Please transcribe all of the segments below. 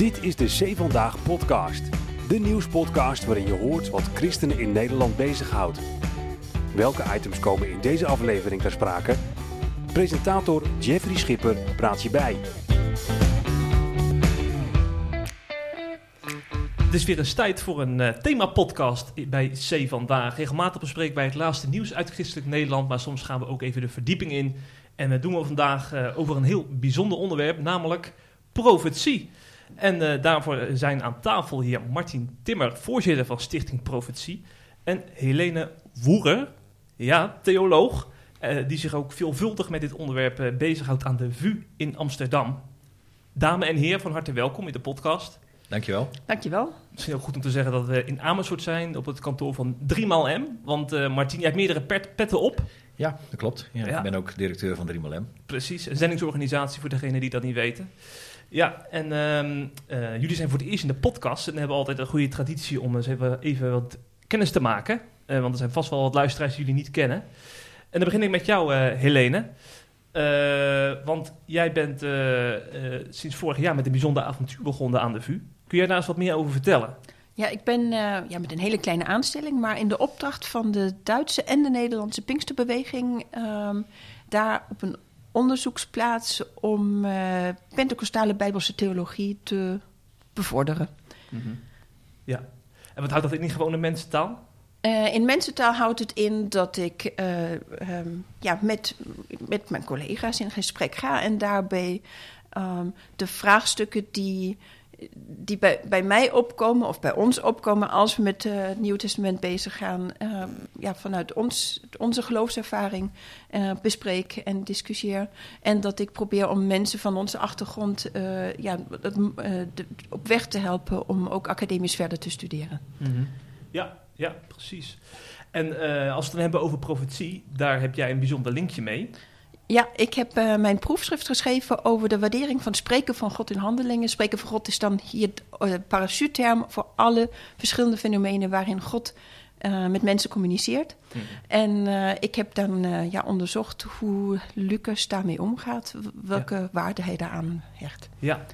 Dit is de Zee Vandaag podcast. De nieuwspodcast waarin je hoort wat christenen in Nederland bezighoudt. Welke items komen in deze aflevering ter sprake? Presentator Jeffrey Schipper praat je bij. Het is weer eens tijd voor een uh, themapodcast bij C Vandaag. Regelmatig bespreken wij het laatste nieuws uit christelijk Nederland, maar soms gaan we ook even de verdieping in. En dat doen we vandaag uh, over een heel bijzonder onderwerp, namelijk profetie. En uh, daarvoor zijn aan tafel hier Martin Timmer, voorzitter van Stichting Profetie. En Helene Woerer, ja, theoloog, uh, die zich ook veelvuldig met dit onderwerp uh, bezighoudt aan de VU in Amsterdam. Dame en heren, van harte welkom in de podcast. Dankjewel. Dankjewel. Misschien ook goed om te zeggen dat we in Amersfoort zijn op het kantoor van 3 M. Want Martin, jij hebt meerdere pet petten op. Ja, dat klopt. Ja, ja. Ik ben ook directeur van 3 M. Precies, een zendingsorganisatie voor degenen die dat niet weten. Ja, en um, uh, jullie zijn voor het eerst in de podcast en hebben altijd een goede traditie om eens even, even wat kennis te maken. Uh, want er zijn vast wel wat luisteraars die jullie niet kennen. En dan begin ik met jou, uh, Helene. want jij bent sinds vorig jaar met een bijzonder avontuur begonnen aan de VU. Kun jij daar eens wat meer over vertellen? Ja, ik ben ja, met een hele kleine aanstelling, maar in de opdracht van de Duitse en de Nederlandse Pinksterbeweging um, daar op een onderzoeksplaats om uh, Pentecostale Bijbelse theologie te bevorderen. Mm -hmm. Ja, en wat houdt dat in in gewone mensentaal? Uh, in mensentaal houdt het in dat ik uh, um, ja, met, met mijn collega's in gesprek ga en daarbij um, de vraagstukken die die bij, bij mij opkomen of bij ons opkomen als we met uh, het Nieuw Testament bezig gaan, uh, ja, vanuit ons, onze geloofservaring uh, bespreek en discussieer. En dat ik probeer om mensen van onze achtergrond ja, het, de, op weg te helpen om ook academisch verder te studeren. -hmm. Ja, ja, precies. En als we het dan hebben over profetie, daar heb jij een bijzonder linkje mee. Ja, ik heb uh, mijn proefschrift geschreven over de waardering van spreken van God in handelingen. Spreken van God is dan hier de uh, parachute-term voor alle verschillende fenomenen waarin God uh, met mensen communiceert. Mm. En ik heb dan ja, onderzocht hoe Lucas daarmee omgaat, welke ja. waarde hij daaraan hecht. Ja,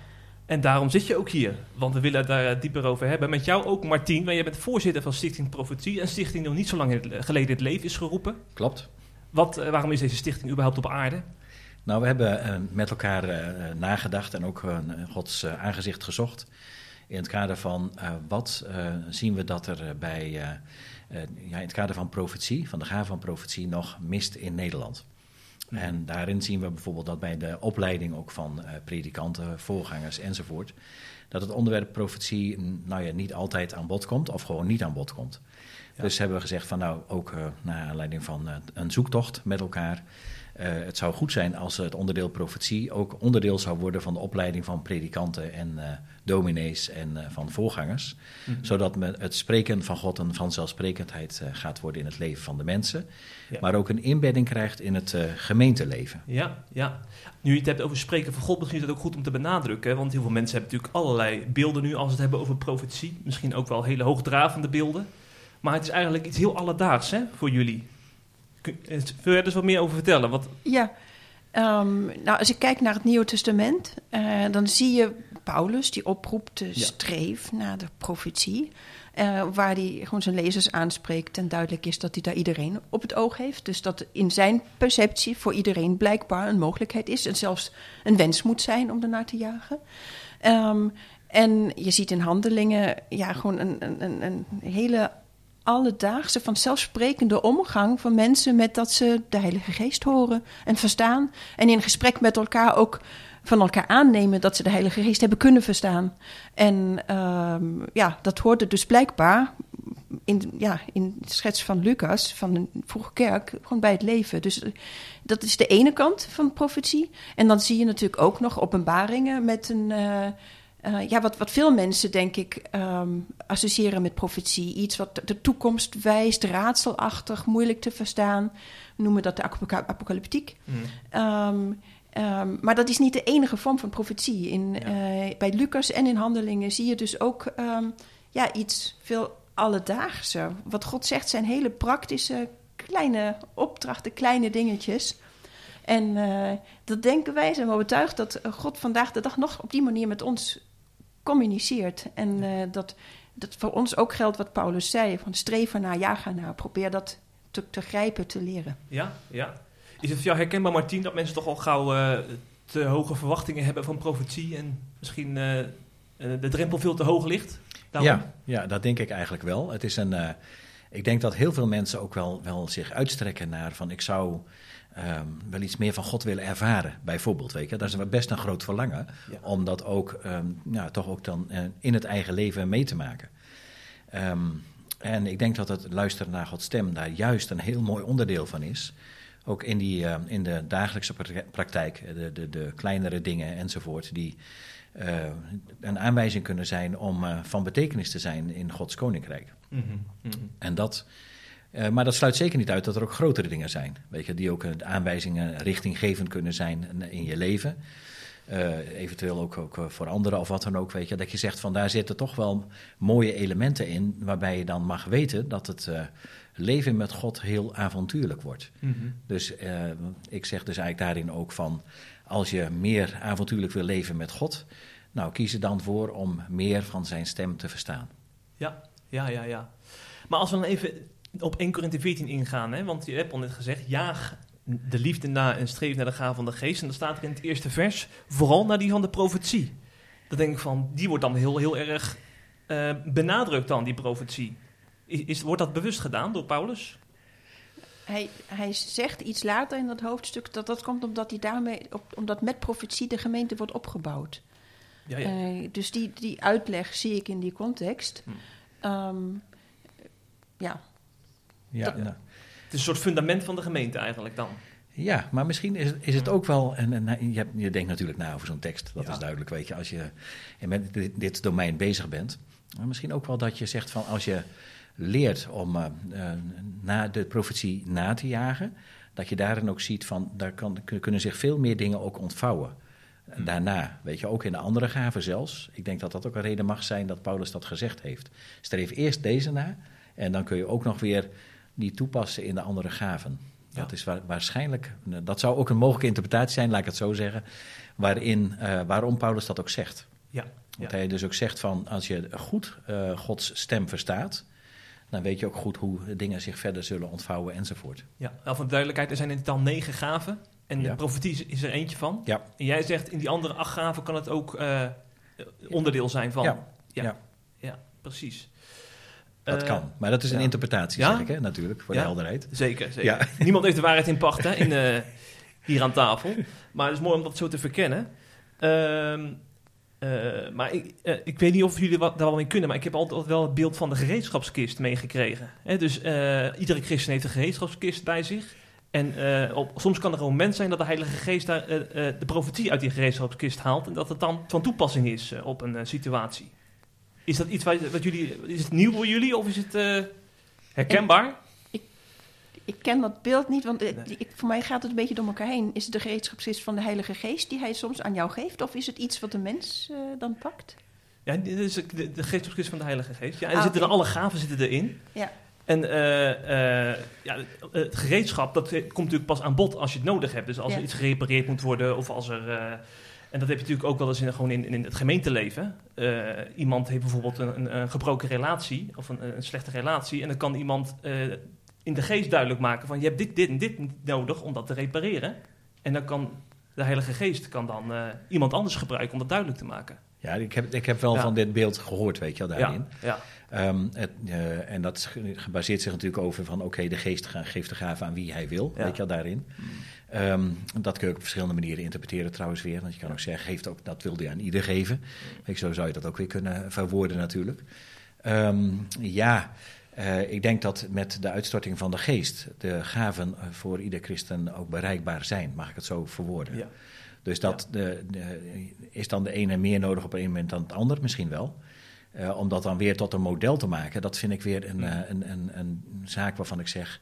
en daarom zit je ook hier, want we willen daar dieper over hebben. Met jou ook, Martien, want jij bent voorzitter van Stichting Profetie. Een stichting die nog niet zo lang geleden het leven is geroepen. Klopt. Wat, uh, waarom is deze stichting überhaupt op aarde? Nou, we hebben uh, met elkaar uh, nagedacht en ook Gods aangezicht gezocht. In het kader van wat zien we dat er bij, ja, in het kader van profetie, van de gave van profetie, nog mist in Nederland. Mm. En daarin zien we bijvoorbeeld dat bij de opleiding ook van predikanten, voorgangers enzovoort, dat het onderwerp profetie nou ja, niet altijd aan bod komt of gewoon niet aan bod komt. Dus hebben we gezegd van nou, ook uh, naar aanleiding van uh, een zoektocht met elkaar. Uh, het zou goed zijn als het onderdeel profetie ook onderdeel zou worden van de opleiding van predikanten en dominees en van voorgangers. Mm -hmm. Zodat het spreken van God een vanzelfsprekendheid gaat worden in het leven van de mensen. Ja. Maar ook een inbedding krijgt in het gemeenteleven. Ja, ja. Nu je het hebt over spreken van God, misschien is het ook goed om te benadrukken. Want heel veel mensen hebben natuurlijk allerlei beelden nu als we het hebben over profetie. Misschien ook wel hele hoogdravende beelden. Maar het is eigenlijk iets heel alledaags hè, voor jullie. Kun je er dus wat meer over vertellen? Wat... Ja, um, nou, als ik kijk naar het Nieuwe Testament, uh, dan zie je Paulus die oproept de streef ja. naar de profetie. Uh, waar hij gewoon zijn lezers aanspreekt en duidelijk is dat hij daar iedereen op het oog heeft. Dus dat in zijn perceptie voor iedereen blijkbaar een mogelijkheid is en zelfs een wens moet zijn om ernaar te jagen. Um, en je ziet in handelingen ja, gewoon een, een, een hele alledaagse, vanzelfsprekende omgang van mensen met dat ze de Heilige Geest horen en verstaan. En in gesprek met elkaar ook van elkaar aannemen dat ze de Heilige Geest hebben kunnen verstaan. En um, ja, dat hoorde dus blijkbaar in, ja, in de schets van Lucas, van de vroege kerk, gewoon bij het leven. Dus dat is de ene kant van profetie. En dan zie je natuurlijk ook nog openbaringen met een. Uh, uh, ja, wat, wat veel mensen, denk ik, um, associëren met profetie. Iets wat de toekomst wijst, raadselachtig, moeilijk te verstaan. We noemen dat de apocalyptiek. Mm. Um, um, maar dat is niet de enige vorm van profetie. In, ja. uh, bij Lucas en in Handelingen zie je dus ook ja, iets veel alledaagse. Wat God zegt zijn hele praktische, kleine opdrachten, kleine dingetjes. En uh, dat denken wij, zijn we overtuigd dat God vandaag de dag nog op die manier met ons communiceert. En eh, dat, dat voor ons ook geldt wat Paulus zei: van streven naar, jagen naar. Probeer dat te, te grijpen, te leren. Ja, ja. Is het voor jou herkenbaar, Martien, dat mensen toch al gauw eh, te hoge verwachtingen hebben van profetie en misschien eh, de drempel veel te hoog ligt? Daarom? Ja, ja, dat denk ik eigenlijk wel. Het is een, eh, ik denk dat heel veel mensen ook wel, wel zich uitstrekken naar van ik zou ehm, wel iets meer van God willen ervaren, bijvoorbeeld. Weet je? Dat is best een groot verlangen Ja. om dat ook ehm, ja, toch ook dan eh, in het eigen leven mee te maken. Ehm, en ik denk dat het luisteren naar Gods stem daar juist een heel mooi onderdeel van is. Ook in, die, in de dagelijkse prakti- praktijk, de, de, de kleinere dingen enzovoort, die eh, een aanwijzing kunnen zijn om eh, van betekenis te zijn in Gods koninkrijk. Mhm, mhm. En dat, eh, maar dat sluit zeker niet uit dat er ook grotere dingen zijn. Weet je, die ook eh, aanwijzingen richtinggevend kunnen zijn in- je leven. Eh, eventueel ook, ook voor anderen of wat dan ook. Weet je, dat je zegt van daar zitten toch wel mooie elementen in. Waarbij je dan mag weten dat het leven met God heel avontuurlijk wordt. Mhm. Dus ik zeg dus eigenlijk daarin ook van, als je meer avontuurlijk wil leven met God, nou kies er dan voor om meer van zijn stem te verstaan. Ja, ja, ja, ja. Maar als we dan even op 1 Korinthe 14 ingaan, hè, want je hebt al net gezegd, jaag de liefde na en streef naar de gave van de geest. En dan staat er in het eerste vers, vooral naar die van de profetie. Dan denk ik van, die wordt dan heel, heel erg eh, benadrukt dan, die profetie. Is, is- wordt dat bewust gedaan door Paulus? Hij, hij zegt iets later in dat hoofdstuk dat dat komt omdat, hij daarmee, op, omdat met profetie de gemeente wordt opgebouwd. Ja, ja. Eh, dus die, die uitleg zie ik in die context. Hm. Ehm, ja, Ja, Dat- nou, Het is een soort fundament van de gemeente eigenlijk dan. ja maar misschien is, is het ook wel. En, en, je, hebt- je denkt natuurlijk na over zo'n tekst, dat Ja. is duidelijk, weet je, als je met dit, dit domein bezig bent. Maar misschien ook wel dat je zegt van als je leert om eh, eh, na de profetie na te jagen, dat je daarin ook ziet van daar kan, kunnen zich veel meer dingen ook ontvouwen. Hm. Daarna, weet je, ook in de andere gaven zelfs. Ik denk dat dat ook een reden mag zijn dat Paulus dat gezegd heeft. Streef eerst deze na en dan kun je ook nog weer die toepassen in de andere gaven. Ja. Dat is wa- waarschijnlijk, dat zou ook een mogelijke interpretatie zijn, laat ik het zo zeggen, waarin, eh, waarom Paulus dat ook zegt. Ja, ja. hij dus ook zegt van, als je goed eh, Gods stem verstaat, dan weet je ook goed hoe dingen zich verder zullen ontvouwen enzovoort. ja. Voor de duidelijkheid, er zijn in totaal negen gaven. En Ja. de profetie is, er eentje van. Ja. En jij zegt, in die andere acht gaven kan het ook eh, onderdeel zijn van. Ja, Ja. ja, precies. Dat Eh, kan. Maar dat is een ja. interpretatie, Ja? zeg ik, hè, natuurlijk, voor Ja? de helderheid. Zeker, zeker. Ja. Niemand heeft de waarheid in pacht hè, in, eh, hier aan tafel. Maar het is mooi om dat zo te verkennen. Ehm, eh, maar ik, ik weet niet of jullie wat, daar wel mee kunnen, maar ik heb altijd wel het beeld van de gereedschapskist meegekregen. Dus iedere christen heeft een gereedschapskist bij zich. En op, soms kan er een moment zijn dat de Heilige Geest daar, de profetie uit die gereedschapskist haalt. En dat het dan van toepassing is op een situatie. Is dat iets wat, wat jullie. Is het nieuw voor jullie of is het eh, herkenbaar? ik ken dat beeld niet, want ik, voor mij gaat het een beetje door elkaar heen. Is het de gereedschapskist van de Heilige Geest die hij soms aan jou geeft? Of is het iets wat de mens eh, dan pakt? Ja, dit is de, de van de Heilige Geest. Ja, en Ah, zitten er alle gaven zitten erin. Ja. En eh, ja, het gereedschap, dat komt natuurlijk pas aan bod als je het nodig hebt. Dus als Ja. er iets gerepareerd moet worden of als er... en dat heb je natuurlijk ook wel eens in, gewoon in, in het gemeenteleven. Eh, iemand heeft bijvoorbeeld een, een, een gebroken relatie of een, een slechte relatie. En dan kan iemand eh, in de geest duidelijk maken van... je hebt dit, dit en dit nodig om dat te repareren. En dan kan de Heilige Geest kan dan eh, iemand anders gebruiken om dat duidelijk te maken. Ja, ik heb, ik heb wel Ja. van dit beeld gehoord, weet je wel, daarin. Ja, ja. Ehm, het, en dat is ge- gebaseert zich natuurlijk over van, oké, de geest geeft de gave aan wie hij wil, weet je wel, daarin. Ehm, dat kun je ook op verschillende manieren interpreteren trouwens weer. Want je kan ook zeggen, geeft ook, dat wil hij aan ieder geven. Je, zo zou je dat ook weer kunnen verwoorden natuurlijk. Ehm, ja, eh, ik denk dat met de uitstorting van de geest de gaven eh, voor ieder christen ook bereikbaar zijn, mag ik het zo verwoorden. ja. Dus dat de, de- is dan de ene meer nodig op een moment dan het ander? Misschien wel. Eh, om dat dan weer tot een model te maken, dat vind ik weer een, eh, een, een, een zaak waarvan ik zeg.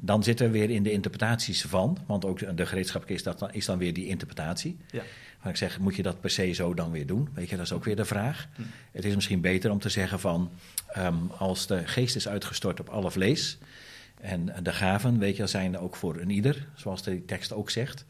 Dan zit er weer in de interpretaties van, want ook de gereedschap is, dat dan, is dan weer die interpretatie. Ja. Maar ik zeg, moet je dat per se zo dan weer doen? Weet je, dat is ook weer de vraag. Hm. Het is misschien beter om te zeggen van, ehm, als de geest is uitgestort op alle vlees, en de gaven, weet je, zijn ook voor een ieder, zoals de tekst ook zegt.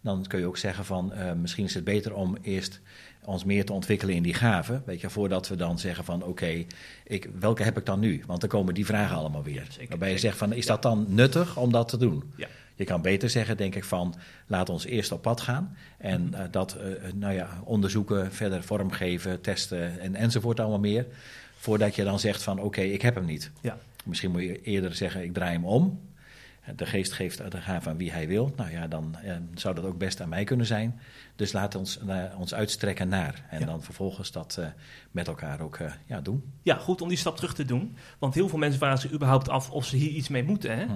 dan kun je ook zeggen van uh, misschien is het beter om eerst ons meer te ontwikkelen in die gaven. Weet je, voordat we dan zeggen van oké, ik welke heb ik dan nu? Want dan komen die vragen allemaal weer. Zeker, waarbij je zegt van is dat dan nuttig om dat te doen? Ja. Je kan beter zeggen, denk ik, van laat ons eerst op pad gaan. En uh, dat uh, nou ja, onderzoeken, verder vormgeven, testen en, enzovoort allemaal meer. Voordat je dan zegt van oké, okay, ik heb hem niet. Ja. Misschien moet je eerder zeggen, ik draai hem om. De geest geeft de gaaf aan wie hij wil. Nou ja, dan eh, zou dat ook best aan mij kunnen zijn. Dus laat ons uh, ons uitstrekken naar. En ja. dan vervolgens dat uh, met elkaar ook ja, doen. Ja, goed om die stap terug te doen. Want heel veel mensen vragen zich überhaupt af of ze hier iets mee moeten. Hè?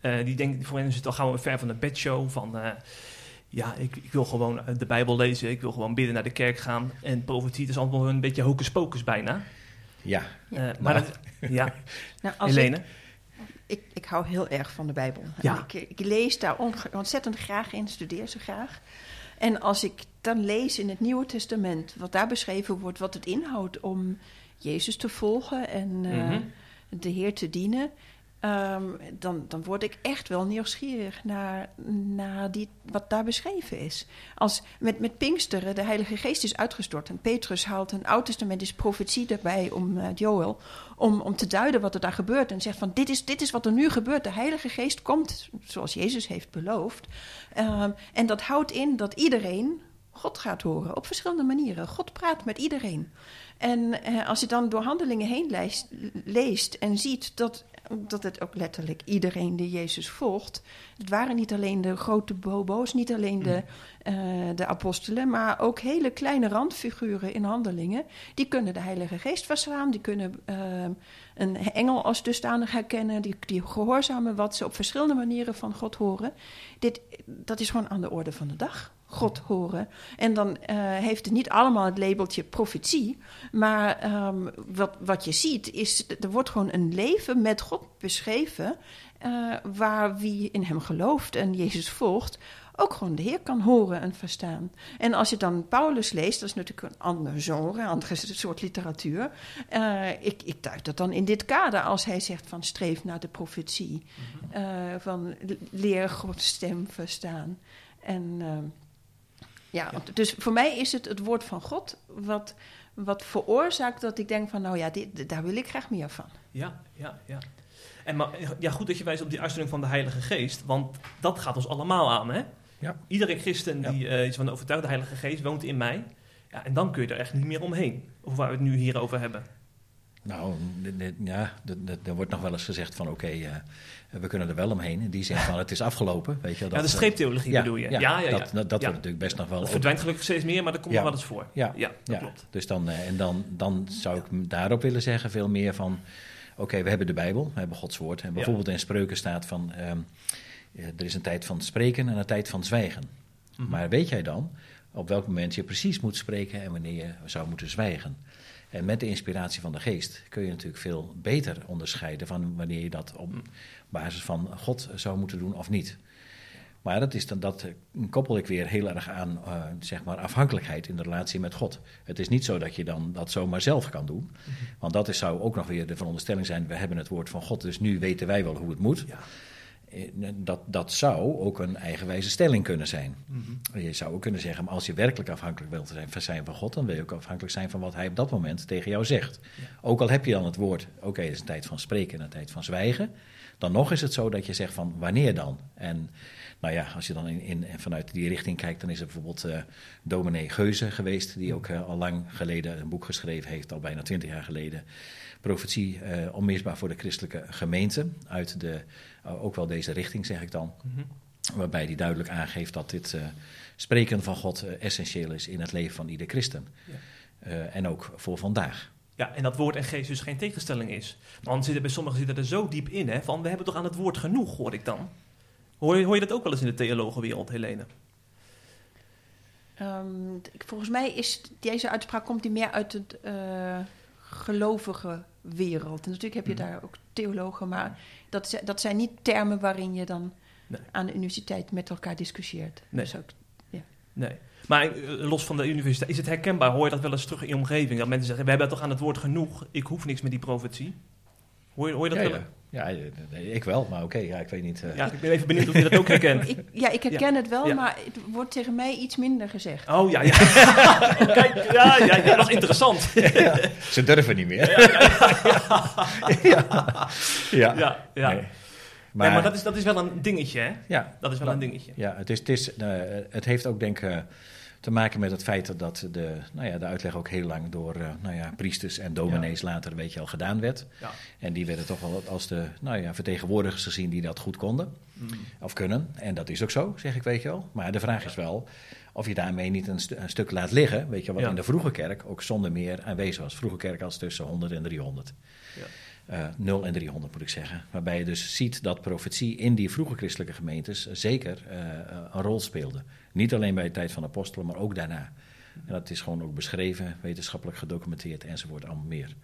Hm. die denken, voor hen is het al gauw ver van de bedshow. Van ja, ik, ik, wil gewoon de Bijbel lezen. Ik wil gewoon bidden naar de kerk gaan. En profetie is allemaal een beetje hocus pocus bijna. Ja. maar dat, ja. nou, als Helene? Ik ik, ik hou heel erg van de Bijbel. Ja. Ik, ik, lees daar ontzettend graag in, studeer ze graag. En als ik dan lees in het Nieuwe Testament, wat daar beschreven wordt, wat het inhoudt om Jezus te volgen en uh, Mhm. de Heer te dienen, um, dan, dan word ik echt wel nieuwsgierig naar, die, wat daar beschreven is. Als met, met Pinksteren de Heilige Geest is uitgestort en Petrus haalt een Oud-testamentische profetie erbij om uh, Joel, om, om te duiden wat er daar gebeurt. En zegt van dit is, dit is wat er nu gebeurt. De Heilige Geest komt zoals Jezus heeft beloofd. Um, en dat houdt in dat iedereen God gaat horen op verschillende manieren. God praat met iedereen. En uh, als je dan door handelingen heen leest, leest en ziet dat, dat het ook letterlijk iedereen die Jezus volgt. Het waren niet alleen de grote bobo's, niet alleen de, uh, de apostelen, maar ook hele kleine randfiguren in handelingen. Die kunnen de Heilige Geest verslaan, die kunnen uh, een engel als dusdanig herkennen, die, die gehoorzamen wat ze op verschillende manieren van God horen. Dit, dat is gewoon aan de orde van de dag. God horen. En dan uh, heeft het niet allemaal het labeltje profetie. Maar um, wat, wat je ziet is, er wordt gewoon een leven met God beschreven. Uh, waar wie in hem gelooft en Jezus volgt, ook gewoon de Heer kan horen en verstaan. En als je dan Paulus leest, dat is natuurlijk een ander genre, een andere soort literatuur. Uh, ik, ik duid dat dan in dit kader als hij zegt van streef naar de profetie. Uh, van leer Gods stem verstaan. En uh, ja, dus voor mij is het het woord van God wat, wat veroorzaakt dat ik denk van nou ja, dit, daar wil ik graag meer van. Ja, ja, ja. En maar, ja, goed dat je wijst op die uitstelling van de Heilige Geest, want dat gaat ons allemaal aan, hè? Ja. Iedere christen die uh, iets van overtuigd, de Heilige Geest woont in mij. Ja, en dan kun je er echt niet meer omheen, over waar we het nu hier over hebben. Nou, ja, er wordt nog wel eens gezegd van oké, okay, uh, we kunnen er wel omheen. In die zin van het is afgelopen. Weet je, dat, ja, de streeptheologie ja, bedoel je? Ja, ja, ja, dat, dat, dat wordt natuurlijk best nog wel... Dat verdwijnt gelukkig steeds meer, maar dat komt nog wel eens voor. Ja, ja dat klopt. Dus dan, uh, en dan, dan zou ik daarop willen zeggen veel meer van... Oké, okay, we hebben de Bijbel, we hebben Gods woord. En bijvoorbeeld in Spreuken staat van... Um, er is een tijd van spreken en een tijd van zwijgen. Mm Mhm. -hmm. Maar weet jij dan op welk moment je precies moet spreken... en wanneer je zou moeten zwijgen? En met de inspiratie van de geest kun je natuurlijk veel beter onderscheiden van wanneer je dat op basis van God zou moeten doen of niet. Maar dat, is dan, dat koppel ik weer heel erg aan uh, zeg maar afhankelijkheid in de relatie met God. Het is niet zo dat je dan dat zomaar zelf kan doen. Mm-hmm. Want dat is, zou ook nog weer de veronderstelling zijn: we hebben het woord van God, dus nu weten wij wel hoe het moet. Ja. Dat, dat zou ook een eigenwijze stelling kunnen zijn. Mm-hmm. Je zou ook kunnen zeggen, maar als je werkelijk afhankelijk wilt zijn, zijn van God, dan wil je ook afhankelijk zijn van wat Hij op dat moment tegen jou zegt. Ja. Ook al heb je dan het woord, oké, okay, het is een tijd van spreken en een tijd van zwijgen. Dan nog is het zo dat je zegt van wanneer dan? En nou ja, als je dan in, in, vanuit die richting kijkt, dan is er bijvoorbeeld uh, dominee Geuze geweest, die ook uh, al lang geleden een boek geschreven heeft, al bijna twintig jaar geleden. Profetie uh, onmisbaar voor de christelijke gemeente. Uit de, uh, ook wel deze richting, zeg ik dan. Mm-hmm. Waarbij hij duidelijk aangeeft dat dit uh, spreken van God essentieel is in het leven van ieder christen. Ja. en ook voor vandaag. Ja, en dat woord en geest dus geen tegenstelling is. Want zitten bij sommigen zitten er zo diep in, hè, van we hebben toch aan het woord genoeg, hoor ik dan. Hoor je, hoor je dat ook wel eens in de theologenwereld, Helene? Um, volgens mij is deze uitspraak komt die meer uit het uh, gelovige wereld. En natuurlijk heb je daar ook theologen, maar dat, dat zijn niet termen waarin je dan nee. aan de universiteit met elkaar discussieert. Nee. Dus ook, ja. nee. Maar uh, los van de universiteit, is het herkenbaar? Hoor je dat wel eens terug in je omgeving? Dat mensen zeggen, we hebben toch aan het woord genoeg, ik hoef niks met die profetie. Hoor je, hoor je dat ja, wel? Ja. Ja, eh, ik wel, maar oké, ja, ik weet niet. eh. Ja, ik ben even benieuwd of je dat ook herkent. Ik, ja, ik herken het wel, Ja. maar het wordt tegen mij iets minder gezegd. Oh ja, ja. Kijk, ja, ja, ja, dat is interessant. Ze durven niet meer. Ja, ja. Ja, ja. Nee. Maar, Maar, maar dat, is, dat is wel een dingetje, hè? ja, Dat is wel een dingetje. Ja, het, is, het, is, eh, het heeft ook denk ik eh, te maken met het feit dat de, nou ja, de uitleg ook heel lang door eh, nou ja, priesters en dominees later weet je al gedaan werd. Ja. En die werden toch wel als de nou ja, vertegenwoordigers gezien die dat goed konden Mm. of kunnen. En dat is ook zo, zeg ik, weet je wel. Maar de vraag is wel of je daarmee niet een, een stuk laat liggen, weet je, wat in de vroege kerk ook zonder meer aanwezig was. Vroege kerk als tussen 100 en 300. Ja. Eh 0 en 300 moet ik zeggen. Waarbij je dus ziet dat profetie in die vroege christelijke gemeentes zeker eh, een rol speelde. Niet alleen bij de tijd van de apostelen, maar ook daarna. En dat is gewoon ook beschreven, wetenschappelijk gedocumenteerd enzovoort, allemaal meer.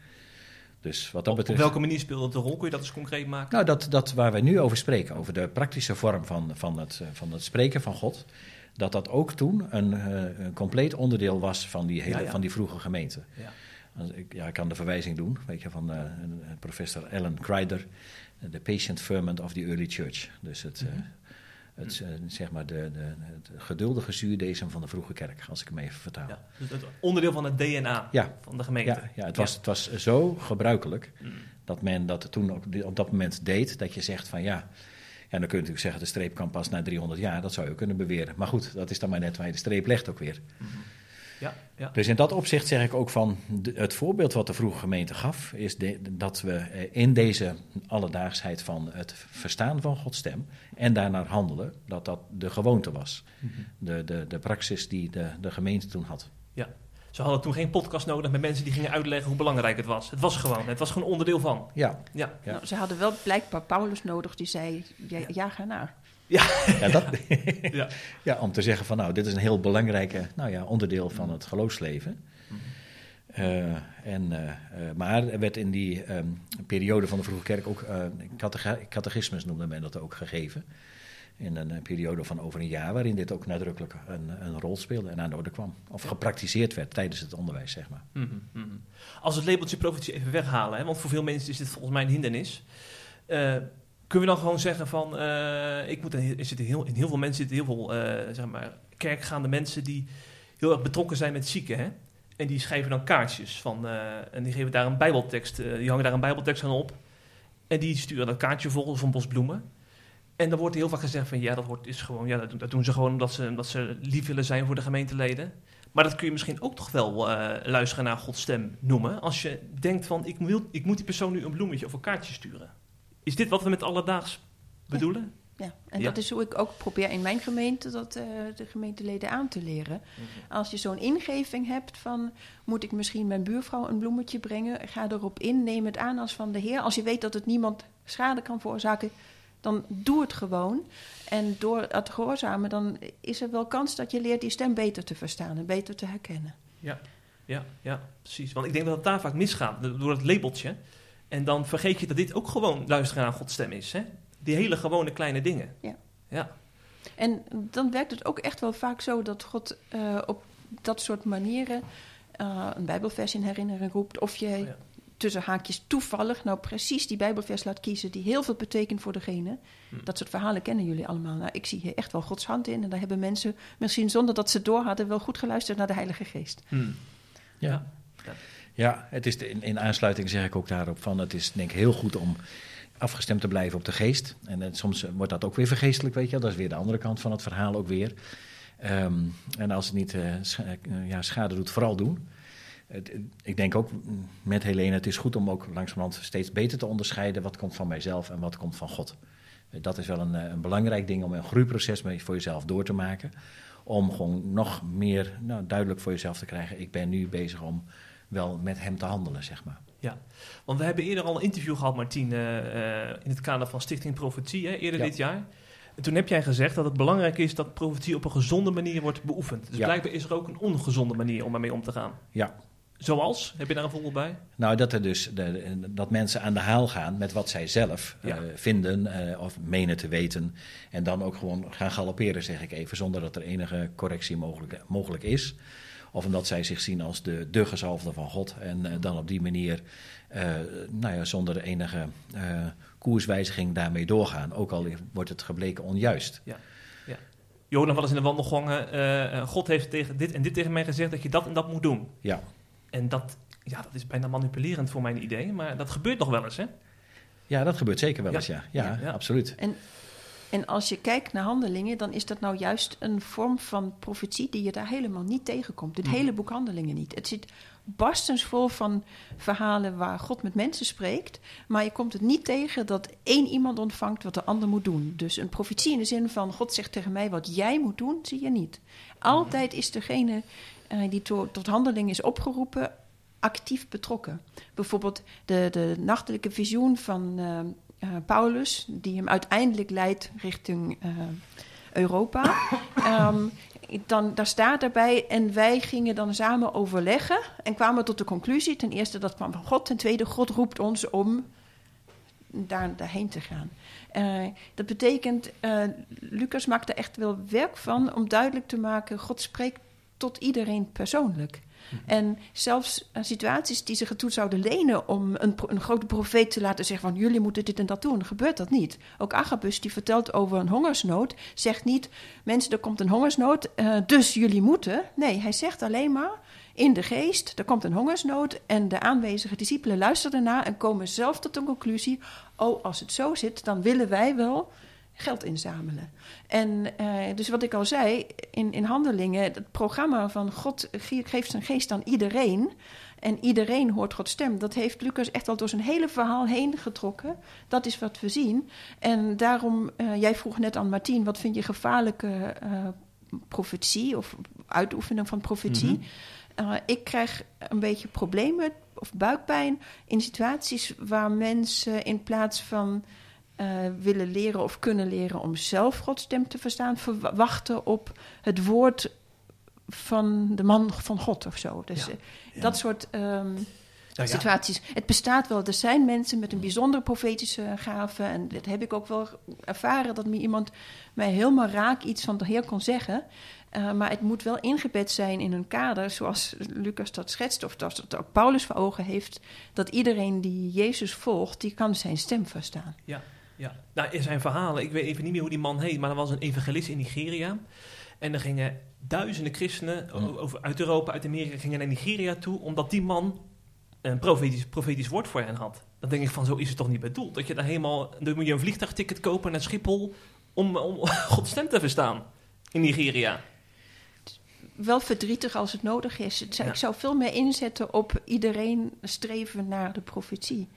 Dus wat dat Op, op betreft. welke manier speelde het een rol? Kun je dat eens concreet maken? Nou, dat, dat waar wij nu over spreken, over de praktische vorm van, van, het, eh, van het spreken van God, dat dat ook toen een, eh, een compleet onderdeel was van die, hele, Ja, ja. Van die vroege gemeente. Ja. Ja, ik kan de verwijzing doen, weet je, van eh, professor Alan Kreider, The Patient Ferment of the Early Church. Dus het, Mhm. Het, eh, zeg maar de, de, het geduldige zuurdesem van de vroege kerk, als ik hem even vertaal. Ja, dus het onderdeel van het DNA Ja. van de gemeente. Ja, ja, het, was, het was zo gebruikelijk Mm. dat men dat toen op dat moment deed. Dat je zegt van ja, ja, dan kun je natuurlijk zeggen de streep kan pas na 300 jaar. Dat zou je kunnen beweren. Maar goed, dat is dan maar net waar je de streep legt ook weer. Ja, ja. Dus in dat opzicht zeg ik ook van de- het voorbeeld wat de vroege gemeente gaf, is de- dat we eh, in deze alledaagsheid van het verstaan van Gods stem en daarnaar handelen, dat dat de gewoonte was. De, de, de praxis die de, de gemeente toen had. ja. Ze hadden toen geen podcast nodig met mensen die gingen uitleggen hoe belangrijk het was. Het was gewoon, het was gewoon onderdeel van. Ja, Ja, Ja. Nou, ze hadden wel blijkbaar Paulus nodig die zei, ja, ja ga naar. Ja, dat, ja. Ja, om te zeggen van nou, dit is een heel belangrijk nou ja, onderdeel van het geloofsleven. Eh, en, eh, eh, maar er werd in die ehm, periode van de vroege kerk ook catech- catechismus noemde men dat ook gegeven. In een periode van over een jaar, waarin dit ook nadrukkelijk een, een rol speelde en aan de orde kwam. Of gepraktiseerd werd tijdens het onderwijs, zeg maar. Mhm, mhm. Als we het labeltje profetie even weghalen, hè, want voor veel mensen is dit volgens mij een hindernis. Kunnen we dan gewoon zeggen van, eh, ik moet er, zitten heel, in heel veel mensen zitten heel veel eh, zeg maar, kerkgaande mensen die heel erg betrokken zijn met zieken. Hè? En die schrijven dan kaartjes van, eh, en die geven daar een bijbeltekst, die hangen daar een bijbeltekst aan op. En die sturen dat kaartje vol of een bos bloemen. En dan wordt heel vaak gezegd van, ja, dat, wordt, is gewoon, ja, dat, doen- ze gewoon omdat ze, omdat ze lief willen zijn voor de gemeenteleden. Maar dat kun je misschien ook toch wel luisteren naar Gods stem noemen. Als je denkt van, ik, wil, ik moet die persoon nu een bloemetje of een kaartje sturen. Is dit wat we met alledaags bedoelen? Ja, en Ja. dat is hoe ik ook probeer in mijn gemeente dat, eh, de gemeenteleden aan te leren. Als je zo'n ingeving hebt van, moet ik misschien mijn buurvrouw een bloemetje brengen? Ga erop in, neem het aan als van de Heer. Als je weet dat het niemand schade kan veroorzaken, dan doe het gewoon. En door het gehoorzamen, dan is er wel kans dat je leert die stem beter te verstaan en beter te herkennen. Ja, ja, ja, precies. Want ik denk dat het daar vaak misgaat, do- door het labeltje. En dan vergeet je dat dit ook gewoon luisteren naar Gods stem is. Hè? Die hele gewone kleine dingen. Ja. Ja, En dan werkt het ook echt wel vaak zo dat God eh, op dat soort manieren eh, een Bijbelvers in herinnering roept. Of je Oh ja. tussen haakjes toevallig nou precies die Bijbelvers laat kiezen die heel veel betekent voor degene. Hm. Dat soort verhalen kennen jullie allemaal. Nou, ik zie hier echt wel Gods hand in. En daar hebben mensen misschien zonder dat ze door hadden wel goed geluisterd naar de Heilige Geest. Hm. Ja. Ja, het is in, in aansluiting zeg ik ook daarop van, het is denk ik heel goed om afgestemd te blijven op de geest. En, eh, soms eh, wordt dat ook weer vergeestelijk, weet je. Dat is weer de andere kant van het verhaal ook weer. Ehm, en als het niet eh, ja, schade doet, vooral doen. Ik denk ook mm, met Helene, het is goed om ook langzamerhand steeds beter te onderscheiden wat komt van mijzelf en wat komt van God. Dat is wel een, een belangrijk ding om een groeiproces mee voor jezelf door te maken. Om gewoon nog meer nou, duidelijk voor jezelf te krijgen. Ik ben nu bezig om wel met hem te handelen, zeg maar. Want we hebben eerder al een interview gehad, Martien, eh, eh, in het kader van Stichting Profetie, hè, eerder Ja. dit jaar. En toen heb jij gezegd dat het belangrijk is dat profetie op een gezonde manier wordt beoefend. Dus Ja. blijkbaar is er ook een ongezonde manier om ermee om te gaan. Ja. Zoals? Heb je daar een voorbeeld bij? Nou, dat, er dus, de, dat mensen aan de haal gaan met wat zij zelf Ja. eh, vinden of menen te weten. En dan ook gewoon gaan galopperen, zeg ik even, zonder dat er enige correctie mogelijk, mogelijk is. Of omdat zij zich zien als de, de gezalfde van God. En eh, dan op die manier, eh, nou ja, zonder enige eh, koerswijziging daarmee doorgaan. Ook al wordt het gebleken onjuist. Ja. ja. Je hoort nog wel eens in de wandelgangen, God heeft tegen dit en dit tegen mij gezegd dat je dat en dat moet doen. Ja. En dat, ja, dat is bijna manipulerend voor mijn idee, maar dat gebeurt nog wel eens, hè? ja, dat gebeurt zeker wel Ja. eens, ja. Ja, Ja, ja. absoluut. En als je kijkt naar handelingen, dan is dat nou juist een vorm van profetie die je daar helemaal niet tegenkomt. Het Mhm. hele boek handelingen niet. Het zit barstens vol van verhalen waar God met mensen spreekt. Maar je komt het niet tegen dat één iemand ontvangt wat de ander moet doen. Dus een profetie in de zin van God zegt tegen mij wat jij moet doen, zie je niet. Altijd is degene eh, die to- tot handeling is opgeroepen actief betrokken. Bijvoorbeeld de, de nachtelijke visioen van eh, eh, Paulus, die hem uiteindelijk leidt richting eh, Europa. Ehm, dan, daar staat erbij, en wij gingen dan samen overleggen en kwamen tot de conclusie: ten eerste dat kwam van God, ten tweede, God roept ons om daar, daarheen te gaan. Eh, dat betekent, Lucas maakt er echt wel werk van om duidelijk te maken: God spreekt tot iedereen persoonlijk. En zelfs eh, situaties die zich ertoe zouden lenen om een, een grote profeet te laten zeggen van jullie moeten dit en dat doen, gebeurt dat niet. Ook Agabus die vertelt over een hongersnood, zegt niet mensen er komt een hongersnood, eh, dus jullie moeten. Nee, hij zegt alleen maar in de geest, er komt een hongersnood en de aanwezige discipelen luisteren ernaar en komen zelf tot een conclusie, oh als het zo zit, dan willen wij wel geld inzamelen. En eh, dus wat ik al zei, in, in handelingen, het programma van God ge- geeft zijn geest aan iedereen. En iedereen hoort Gods stem. Dat heeft Lucas echt al door zijn hele verhaal heen getrokken. Dat is wat we zien. En daarom, eh, jij vroeg net aan Martien, wat vind je gevaarlijke eh, profetie of uitoefening van profetie? Mhm. Ik krijg een beetje problemen of buikpijn in situaties waar mensen in plaats van uh, willen leren of kunnen leren om zelf Gods stem te verstaan, verwachten op het woord van de man van God of zo. Dus Ja. Ja. dat soort um, Nou ja. situaties. Het bestaat wel. Er zijn mensen met een bijzondere profetische gave. En dat heb ik ook wel ervaren. Dat me iemand mij helemaal raak iets van de Heer kon zeggen. Uh, maar het moet wel ingebed zijn in een kader, zoals Lucas dat schetst, of dat, dat ook Paulus voor ogen heeft, dat iedereen die Jezus volgt, die kan zijn stem verstaan. Ja, ja. Nou, er zijn verhalen. Ik weet even niet meer hoe die man heet, maar er was een evangelist in Nigeria. En er gingen duizenden christenen o- over, uit Europa, uit Amerika, gingen naar Nigeria toe, omdat die man een profetisch, profetisch woord voor hen had. Dan denk ik van, zo is het toch niet bedoeld? Dat je daar helemaal, dan moet je een vliegtuigticket kopen naar Schiphol om, om Gods stem te verstaan in Nigeria. Wel verdrietig als het nodig is. Ja. Ik zou veel meer inzetten op iedereen streven naar de profetie.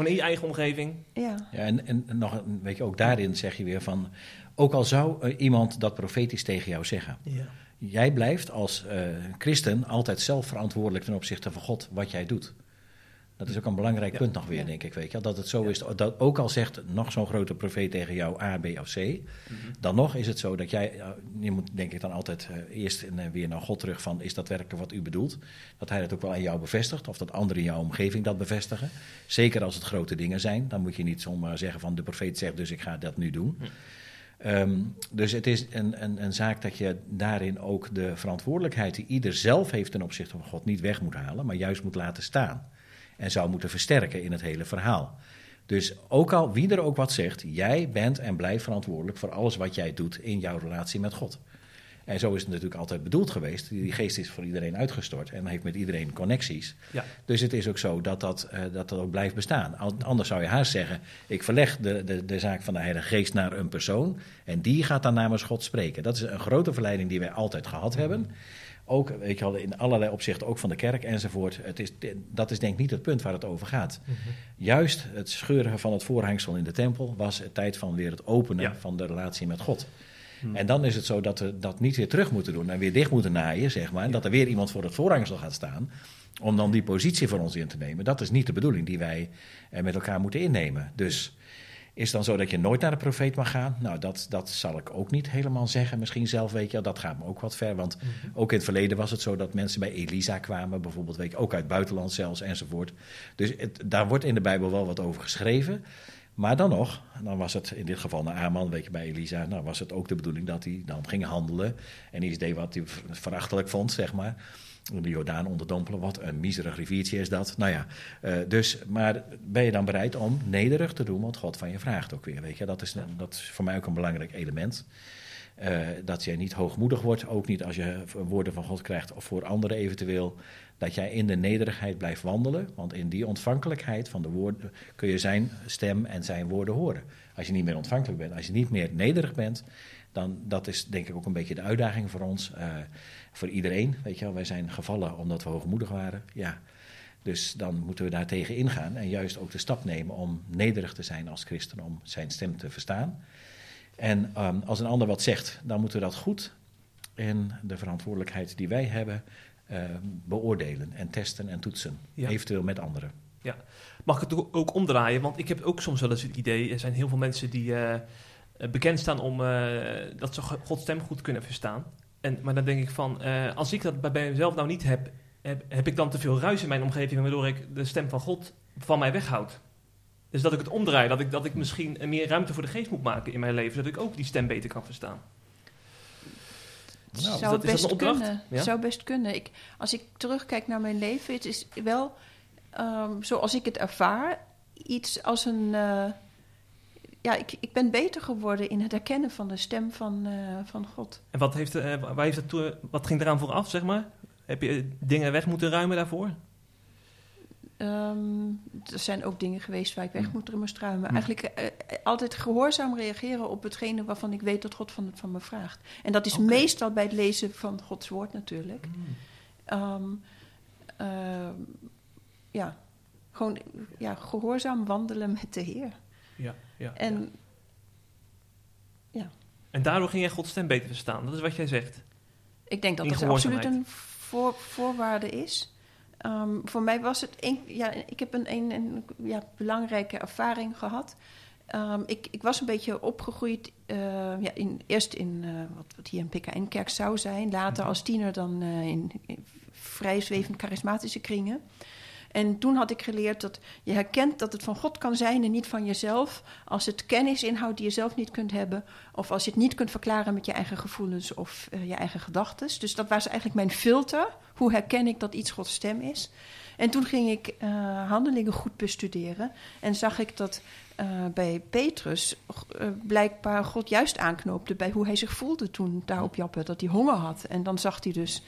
Gewoon in je eigen omgeving. Ja. Ja, en, en nog, een- weet je, ook daarin zeg je weer van, ook al zou eh, iemand dat profetisch tegen jou zeggen, Ja. jij blijft als eh, christen altijd zelf verantwoordelijk ten opzichte van God wat jij doet. Dat is ook een belangrijk Ja. punt nog weer, denk ik. Weet je, dat het zo Ja. is, dat ook al zegt nog zo'n grote profeet tegen jou A, B of C, dan nog is het zo dat jij, eh, je moet denk ik dan altijd eh, eerst en, eh, weer naar God terug van, is dat werkelijk wat u bedoelt? Dat hij dat ook wel aan jou bevestigt, of dat anderen in jouw omgeving dat bevestigen. Zeker als het grote dingen zijn, dan moet je niet zomaar zeggen van, de profeet zegt dus ik ga dat nu doen. Hm. Ehm, dus het is een, een, een zaak dat je daarin ook de verantwoordelijkheid die ieder zelf heeft ten opzichte van God niet weg moet halen, maar juist moet laten staan. En zou moeten versterken in het hele verhaal. Dus ook al wie er ook wat zegt, jij bent en blijft verantwoordelijk voor alles wat jij doet in jouw relatie met God. En zo is het natuurlijk altijd bedoeld geweest. Die geest is voor iedereen uitgestort en heeft met iedereen connecties. Ja. Dus het is ook zo dat dat, eh, dat, dat ook blijft bestaan. Anders zou je haast zeggen: ik verleg de, de, de zaak van de Heilige Geest naar een persoon. En die gaat dan namens God spreken. Dat is een grote verleiding die wij altijd gehad hebben. Ook weet je wel, in allerlei opzichten, ook van de kerk enzovoort. Het is, dat is denk ik niet het punt waar het over gaat. Juist het scheuren van het voorhangsel in de tempel was het tijd van weer het openen Ja. van de relatie met God. Hm. En dan is het zo dat we dat niet weer terug moeten doen en weer dicht moeten naaien, zeg maar. En dat er weer iemand voor het voorhangsel gaat staan om dan die positie voor ons in te nemen. Dat is niet de bedoeling die wij eh, met elkaar moeten innemen. Dus is dan zo dat je nooit naar de profeet mag gaan? Nou, dat, dat zal ik ook niet helemaal zeggen. Misschien zelf, weet je wel, dat gaat me ook wat ver. Want ook in het verleden was het zo dat mensen bij Elisa kwamen, bijvoorbeeld, weet je, ook uit het buitenland zelfs, enzovoort. Dus het, daar wordt in de Bijbel wel wat over geschreven. Maar dan nog, dan was het in dit geval naar Aman, weet je, bij Elisa, nou was het ook de bedoeling dat hij dan ging handelen. En iets deed wat hij verachtelijk vond, zeg maar. De Jordaan onderdompelen, wat een miserig riviertje is dat. Nou ja, uh, dus, maar ben je dan bereid om nederig te doen wat God van je vraagt ook weer, weet je. Dat is, dat voor mij ook een belangrijk element. Uh, dat jij niet hoogmoedig wordt, ook niet als je woorden van God krijgt of voor anderen eventueel. Dat jij in de nederigheid blijft wandelen, want in die ontvankelijkheid van de woorden kun je zijn stem en zijn woorden horen. Als je niet meer ontvankelijk bent, als je niet meer nederig bent, dan dat is denk ik ook een beetje de uitdaging voor ons, uh, voor iedereen. Weet je wel, wij zijn gevallen omdat we hoogmoedig waren. Ja. Dus dan moeten we daar tegen ingaan en juist ook de stap nemen om nederig te zijn als christen, om zijn stem te verstaan. En um, als een ander wat zegt, dan moeten we dat goed in de verantwoordelijkheid die wij hebben uh, beoordelen en testen en toetsen. Ja. Eventueel met anderen. Ja, mag ik het ook omdraaien? Want ik heb ook soms wel eens het idee, er zijn heel veel mensen die uh, bekend staan om uh, dat ze Gods stem goed kunnen verstaan. En, maar dan denk ik van, als ik dat bij mezelf nou niet heb, heb, heb ik dan te veel ruis in mijn omgeving waardoor ik de stem van God van mij weghoud. Dus dat ik het omdraai, dat ik, dat ik misschien meer ruimte voor de geest moet maken in mijn leven, zodat ik ook die stem beter kan verstaan. Nou, zou, dat, best kunnen. Ja? zou best kunnen. Ik, als ik terugkijk naar mijn leven, het is wel um, zoals ik het ervaar, iets als een. Uh, ja, ik, ik ben beter geworden in het herkennen van de stem van, uh, van God. En wat, heeft, uh, waar heeft dat toe, wat ging eraan vooraf, zeg maar? Heb je dingen weg moeten ruimen daarvoor? Um, er zijn ook dingen geweest waar ik weg moet moest ruimen. Mm. Eigenlijk uh, altijd gehoorzaam reageren op hetgene waarvan ik weet dat God van, van me vraagt. En dat is okay. meestal bij het lezen van Gods woord natuurlijk. Mm. Um, uh, ja, gewoon ja, gehoorzaam wandelen met de Heer. Ja, ja. En, ja. ja. en daardoor ging jij Gods stem beter verstaan. Dat is wat jij zegt. Ik denk dat dat absoluut een voor, voorwaarde is. Um, voor mij was het een, ja, ik heb een, een, een ja, belangrijke ervaring gehad. Um, ik, ik, was een beetje opgegroeid, uh, ja, in, eerst in uh, wat, wat, hier een PKN-kerk zou zijn, later als tiener dan uh, in, in, vrij zwevend charismatische kringen. En toen had ik geleerd dat je herkent dat het van God kan zijn en niet van jezelf. Als het kennis inhoudt die je zelf niet kunt hebben. Of als je het niet kunt verklaren met je eigen gevoelens of uh, je eigen gedachten. Dus dat was eigenlijk mijn filter. Hoe herken ik dat iets Gods stem is? En toen ging ik uh, handelingen goed bestuderen. En zag ik dat uh, bij Petrus blijkbaar God juist aanknoopte bij hoe hij zich voelde toen daar op. Dat hij honger had. En dan zag hij dus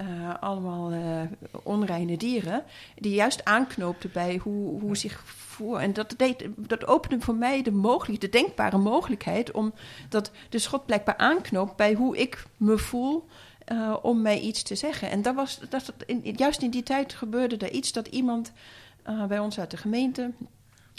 uh, allemaal uh, onreine dieren, die juist aanknoopten bij hoe, hoe zich voer. En dat, deed, dat opende voor mij de, mogelijk, de denkbare mogelijkheid om dat de schot blijkbaar aanknoopt bij hoe ik me voel. Uh, om mij iets te zeggen. En dat was, dat, juist in die tijd gebeurde er iets dat iemand bij ons uit de gemeente.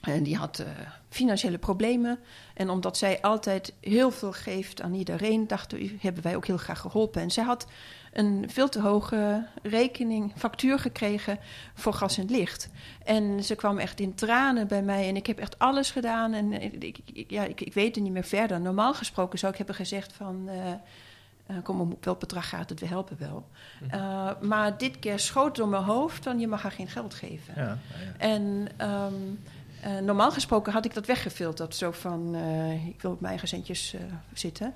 En die had financiële problemen. En omdat zij altijd heel veel geeft aan iedereen, dachten, hebben wij ook heel graag geholpen. En zij had een veel te hoge rekening, factuur gekregen voor gas en licht. En ze kwam echt in tranen bij mij en ik heb echt alles gedaan. En ik, ik ja, ik, ik, weet er niet meer verder. Normaal gesproken zou ik hebben gezegd van... Uh, uh, kom, op welk bedrag gaat het, we helpen wel. Uh, maar dit keer schoot door mijn hoofd van je mag haar geen geld geven. Ja, ja. En um, uh, normaal gesproken had ik dat weggefilterd. Zo van, uh, ik wil op mijn eigen centjes uh, zitten.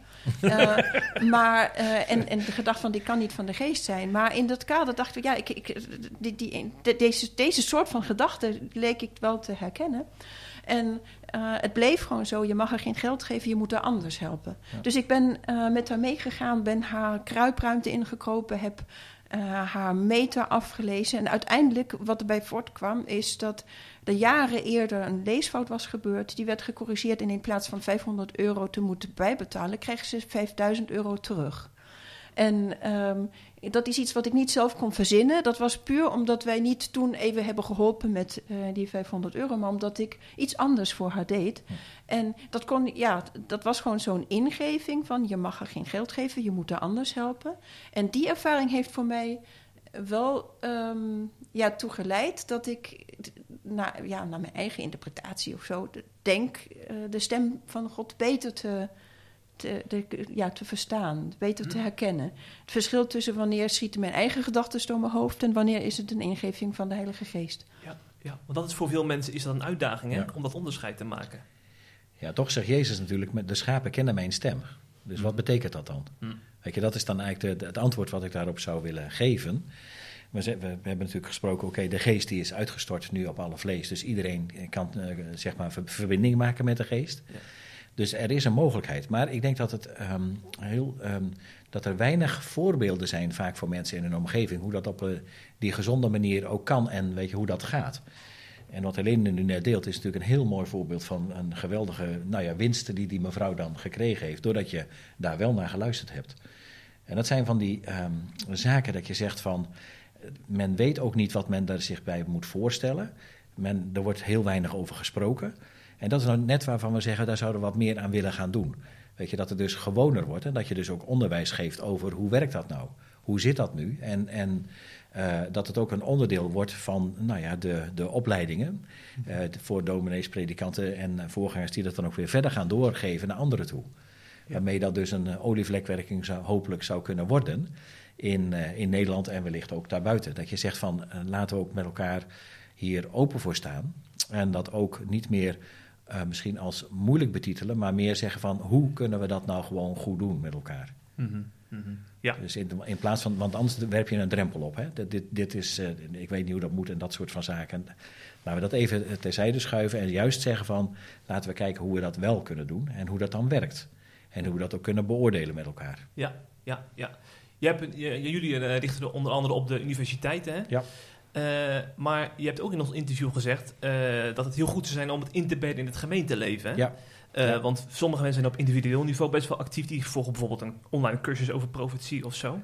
maar, en, en de gedachte van, die kan niet van de geest zijn. Maar in dat kader dacht ik, ja, ik, ik, die, die, de, deze, deze soort van gedachten leek ik wel te herkennen. En het bleef gewoon zo, je mag haar geen geld geven, je moet haar anders helpen. Ja. Dus ik ben met haar meegegaan, ben haar kruipruimte ingekropen, heb... Uh, haar meter afgelezen. En uiteindelijk, wat erbij voortkwam, is dat er jaren eerder een leesfout was gebeurd. Die werd gecorrigeerd en in plaats van 500 euro te moeten bijbetalen, kreeg ze 5000 euro terug. En um, dat is iets wat ik niet zelf kon verzinnen. Dat was puur omdat wij niet toen even hebben geholpen met uh, die 500 euro, maar omdat ik iets anders voor haar deed. Ja. En dat, kon, ja, dat was gewoon zo'n ingeving van je mag haar geen geld geven, je moet haar anders helpen. En die ervaring heeft voor mij wel um, ja, toegeleid dat ik naar, ja, naar mijn eigen interpretatie of zo denk uh, de stem van God beter te, te, de, ja, te verstaan, beter te herkennen. Het verschil tussen wanneer schieten mijn eigen gedachten door mijn hoofd en wanneer is het een ingeving van de Heilige Geest. Ja, Ja, want dat is voor veel mensen is dat een uitdaging hè, Ja. om dat onderscheid te maken. Ja, toch zegt Jezus natuurlijk, met de schapen kennen mijn stem. Dus wat betekent dat dan? Hm. Weet je, dat is dan eigenlijk de, het antwoord wat ik daarop zou willen geven. We, ze- we, we hebben natuurlijk gesproken, oké, de geest die is uitgestort nu op alle vlees. Dus iedereen kan eh, zeg maar ver- verbinding maken met de geest. Ja. Dus er is een mogelijkheid. Maar ik denk dat, het, ehm, heel, ehm, dat er weinig voorbeelden zijn vaak voor mensen in hun omgeving. Hoe dat op eh, die gezonde manier ook kan en weet je hoe dat gaat. En wat Helene nu net deelt is natuurlijk een heel mooi voorbeeld van een geweldige nou ja, winsten die die mevrouw dan gekregen heeft. Doordat je daar wel naar geluisterd hebt. En dat zijn van die ehm, zaken dat je zegt van, men weet ook niet wat men daar zich bij moet voorstellen. Men, er wordt heel weinig over gesproken. En dat is nou net waarvan we zeggen, daar zouden we wat meer aan willen gaan doen. Weet je, dat het dus gewoner wordt en dat je dus ook onderwijs geeft over hoe werkt dat nou? Hoe zit dat nu? En, en eh, dat het ook een onderdeel wordt van nou ja, de, de opleidingen eh, voor dominees, predikanten en voorgangers die dat dan ook weer verder gaan doorgeven naar anderen toe. Waarmee dat dus een eh, olievlekwerking zou, hopelijk zou kunnen worden in, in Nederland en wellicht ook daarbuiten. Dat je zegt van laten we ook met elkaar hier open voor staan. En dat ook niet meer eh, misschien als moeilijk betitelen, maar meer zeggen van hoe kunnen we dat nou gewoon goed doen met elkaar. Mhm, mhm. Ja, Dus in, in plaats van, want anders werp je een drempel op. Hè? Dit, dit, dit is, eh, ik weet niet hoe dat moet en dat soort van zaken. Maar we dat even terzijde schuiven en juist zeggen van laten we kijken hoe we dat wel kunnen doen en hoe dat dan werkt. En hoe we dat ook kunnen beoordelen met elkaar. ja, ja, ja. Je hebt, jullie eh, richten er onder andere op de universiteiten, hè? Ja. Eh, maar je hebt ook in ons interview gezegd eh, dat het heel goed zou zijn om het in te bedden in het gemeenteleven. Hè? Ja. Eh, Ja. Want sommige mensen zijn op individueel niveau best wel actief. Die volgen bijvoorbeeld een online cursus over profetie of zo.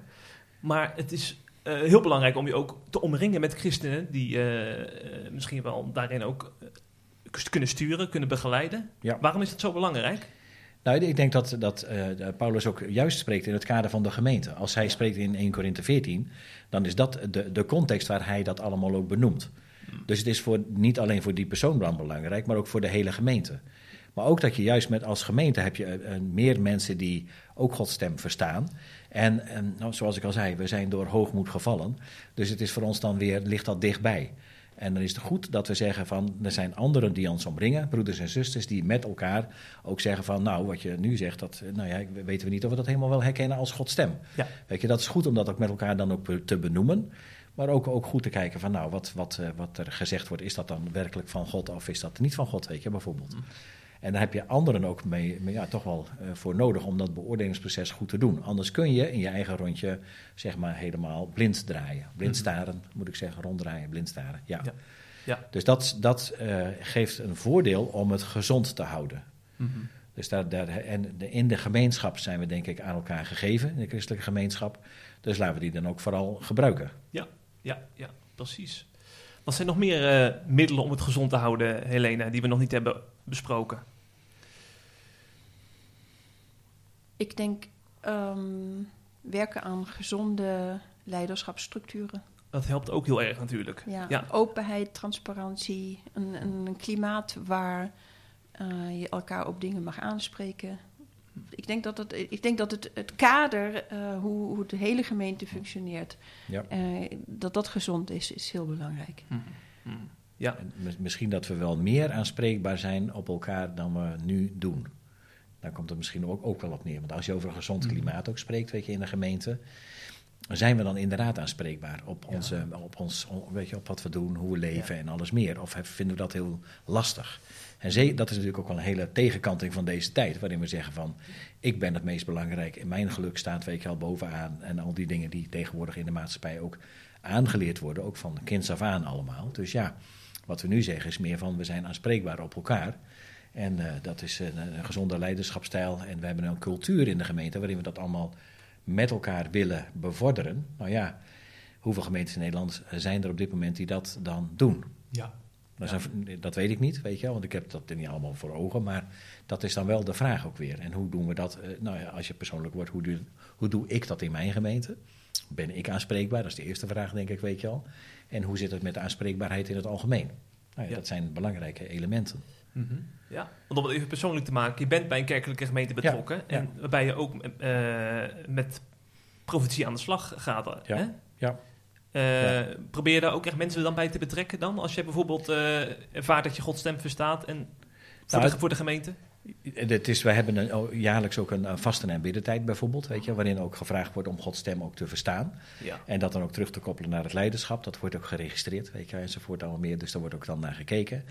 Maar het is heel belangrijk om je ook te omringen met christenen die misschien wel daarin ook kunnen sturen, kunnen begeleiden. Ja. Waarom is dat zo belangrijk? Nou, ik denk dat, dat eh, Paulus ook juist spreekt in het kader van de gemeente. Als hij spreekt in 1 Korinthe 14, dan is dat de, de context waar hij dat allemaal ook benoemt. Dus het is voor, niet alleen voor die persoon belangrijk, maar ook voor de hele gemeente. Maar ook dat je juist met als gemeente heb je eh, eh, meer mensen die ook Gods stem verstaan. En, en nou, zoals ik al zei, we zijn door hoogmoed gevallen. Dus het is voor ons dan weer, ligt dat dichtbij. En dan is het goed dat we zeggen van, er zijn anderen die ons omringen, broeders en zusters, die met elkaar ook zeggen van, nou, wat je nu zegt, dat, eh, nou ja, weten we niet of we dat helemaal wel herkennen als Gods stem. Ja. Weet je, dat is goed om dat ook met elkaar dan ook te benoemen. Maar ook, ook goed te kijken van, nou, wat, wat, eh, wat er gezegd wordt, is dat dan werkelijk van God of is dat niet van God, weet je, bijvoorbeeld. En daar heb je anderen ook mee, mee, ja, toch wel eh, voor nodig om dat beoordelingsproces goed te doen. Anders kun je in je eigen rondje, zeg maar, helemaal blind draaien. Blind staren, moet ik zeggen, ronddraaien, blind staren. Ja. Ja. Ja. Dus dat, dat eh, geeft een voordeel om het gezond te houden. Mhm. Dus daar, daar, en de, in de gemeenschap zijn we denk ik aan elkaar gegeven, in de christelijke gemeenschap. Dus laten we die dan ook vooral gebruiken. Ja, ja, ja, precies. Wat zijn nog meer eh, middelen om het gezond te houden, Helena, die we nog niet hebben besproken? Ik denk ehm, werken aan gezonde leiderschapsstructuren. Dat helpt ook heel erg natuurlijk. Ja, Ja. Openheid, transparantie, een, een, een klimaat waar eh, je elkaar op dingen mag aanspreken. Ik denk dat het, ik denk dat het, het kader, eh, hoe, hoe de hele gemeente functioneert, Ja. eh, dat dat gezond is, is heel belangrijk. Mhm. Mhm. Ja, En mis- misschien dat we wel meer aanspreekbaar zijn op elkaar dan we nu doen. Daar komt het misschien ook, ook wel op neer. Want als je over een gezond Mhm. klimaat ook spreekt, weet je, in de gemeente, zijn we dan inderdaad aanspreekbaar op, Ja. onze, op, ons, weet je, op wat we doen, hoe we leven en alles meer? Of vinden we dat heel lastig? En dat is natuurlijk ook wel een hele tegenkanting van deze tijd, waarin we zeggen van, ik ben het meest belangrijk, en mijn geluk staat weet je al bovenaan. En al die dingen die tegenwoordig in de maatschappij ook aangeleerd worden, ook van kinds af aan allemaal. Dus ja, wat we nu zeggen is meer van, we zijn aanspreekbaar op elkaar. En eh, dat is een, een gezonde leiderschapstijl. En we hebben een cultuur in de gemeente waarin we dat allemaal met elkaar willen bevorderen. Nou ja, hoeveel gemeentes in Nederland zijn er op dit moment die dat dan doen? ja. Dat, dat weet ik niet, weet je wel, want ik heb dat niet allemaal voor ogen. Maar dat is dan wel de vraag ook weer. En hoe doen we dat? eh, Nou ja, als je persoonlijk wordt, hoe doe, hoe doe ik dat in mijn gemeente? Ben ik aanspreekbaar? Dat is de eerste vraag, denk ik, weet je al. En hoe zit het met de aanspreekbaarheid in het algemeen? Nou ja, Ja. Dat zijn belangrijke elementen. Mhm. ja. Want om het even persoonlijk te maken, je bent bij een kerkelijke gemeente betrokken. Ja, En waarbij je ook eh, met profetie aan de slag gaat. Ja, Hè? ja. Eh, Probeer je daar ook echt mensen dan bij te betrekken dan? Als je bijvoorbeeld eh, ervaart dat je Gods stem verstaat en voor, Nou, de, voor de gemeente? Het is, wij hebben een, oh, jaarlijks ook een, een vasten- en biddentijd bijvoorbeeld, weet je, waarin ook gevraagd wordt om Gods stem ook te verstaan. Ja. En dat dan ook terug te koppelen naar het leiderschap. Dat wordt ook geregistreerd, weet je, enzovoort allemaal meer. Dus daar wordt ook dan naar gekeken.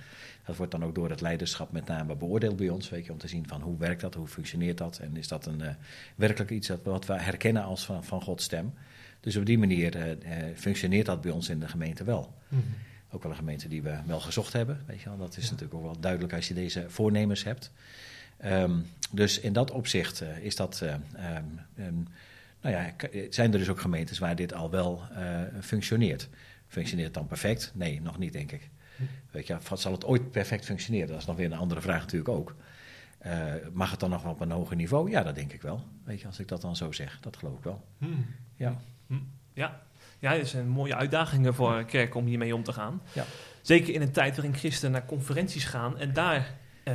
Dat wordt dan ook door het leiderschap met name beoordeeld bij ons, weet je, om te zien van hoe werkt dat, hoe functioneert dat. En is dat een, eh, werkelijk iets dat, wat we herkennen als van, van Gods stem. Dus op die manier eh, eh, functioneert dat bij ons in de gemeente wel. Ook wel een gemeente die we wel gezocht hebben. Weet je wel. Dat is natuurlijk ook wel duidelijk als je deze voornemens hebt. Ehm, dus in dat opzicht eh, is dat. eh, ehm, ehm, nou ja, k- zijn er dus ook gemeentes waar dit al wel eh, functioneert. Functioneert het dan perfect? Nee, nog niet, denk ik. Weet je, zal het ooit perfect functioneren? Dat is nog weer een andere vraag natuurlijk ook. Eh, mag het dan nog wel op een hoger niveau? Ja, dat denk ik wel. Weet je, als ik dat dan zo zeg, dat geloof ik wel. Ja. Ja. Ja, het zijn mooie uitdagingen voor een kerk om hiermee om te gaan. Ja. Zeker in een tijd waarin christenen naar conferenties gaan en daar eh,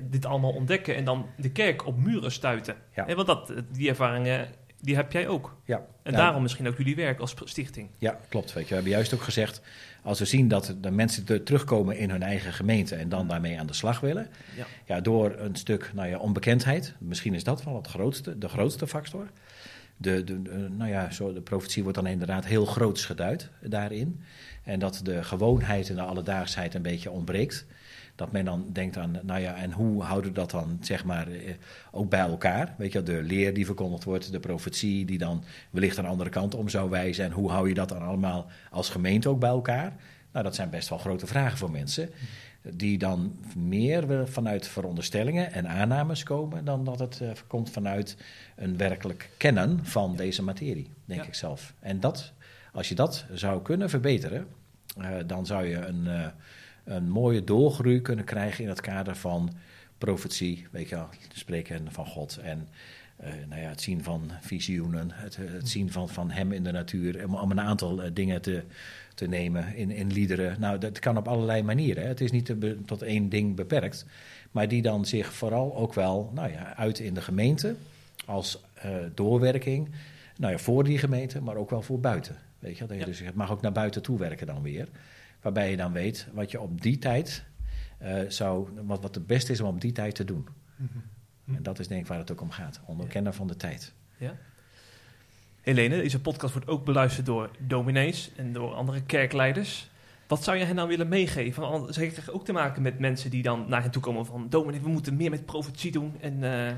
dit allemaal ontdekken en dan de kerk op muren stuiten. Ja. Want dat, die ervaringen die heb jij ook. Ja. En Nou, daarom misschien ook jullie werk als stichting. Ja, klopt. Weet je. We hebben juist ook gezegd, als we zien dat de mensen te- terugkomen in hun eigen gemeente en dan daarmee aan de slag willen, Ja. ja, door een stuk nou ja, onbekendheid, misschien is dat wel het grootste, de grootste factor. De, de, nou ja, zo, de profetie wordt dan inderdaad heel groots geduid daarin. En dat de gewoonheid en de alledaagsheid een beetje ontbreekt. Dat men dan denkt aan, nou ja, en hoe houden we dat dan, zeg maar, eh, ook bij elkaar? Weet je, de leer die verkondigd wordt, de profetie die dan wellicht een andere kant om zou wijzen. En hoe hou je dat dan allemaal als gemeente ook bij elkaar? Nou, dat zijn best wel grote vragen voor mensen. Die dan meer vanuit veronderstellingen en aannames komen dan dat het eh, komt vanuit een werkelijk kennen van deze materie, denk Ja. ik zelf. En dat, als je dat zou kunnen verbeteren, eh, dan zou je een, eh, een mooie doorgroei kunnen krijgen in het kader van profetie, weet je wel, spreken van God en nou ja, het zien van visioenen, het, het zien van, van hem in de natuur, om, om een aantal dingen te, te nemen in, in liederen. Nou, dat kan op allerlei manieren. Hè. Het is niet tot één ding beperkt, maar die dan zich vooral ook wel nou ja, uit in de gemeente als eh, doorwerking, nou ja, voor die gemeente, maar ook wel voor buiten. Weet je, dat je Ja. dus het mag ook naar buiten toe werken dan weer. Waarbij je dan weet wat je op die tijd eh, zou, wat, wat het beste is om op die tijd te doen. En dat is denk ik waar het ook om gaat. Onderkennen van de tijd. Ja. Helene, deze podcast wordt ook beluisterd door dominees en door andere kerkleiders. Wat zou je hen nou willen meegeven? Want krijgen ook te maken met mensen die dan naar hen toe komen van... dominee, we moeten meer met profetie doen. En eh,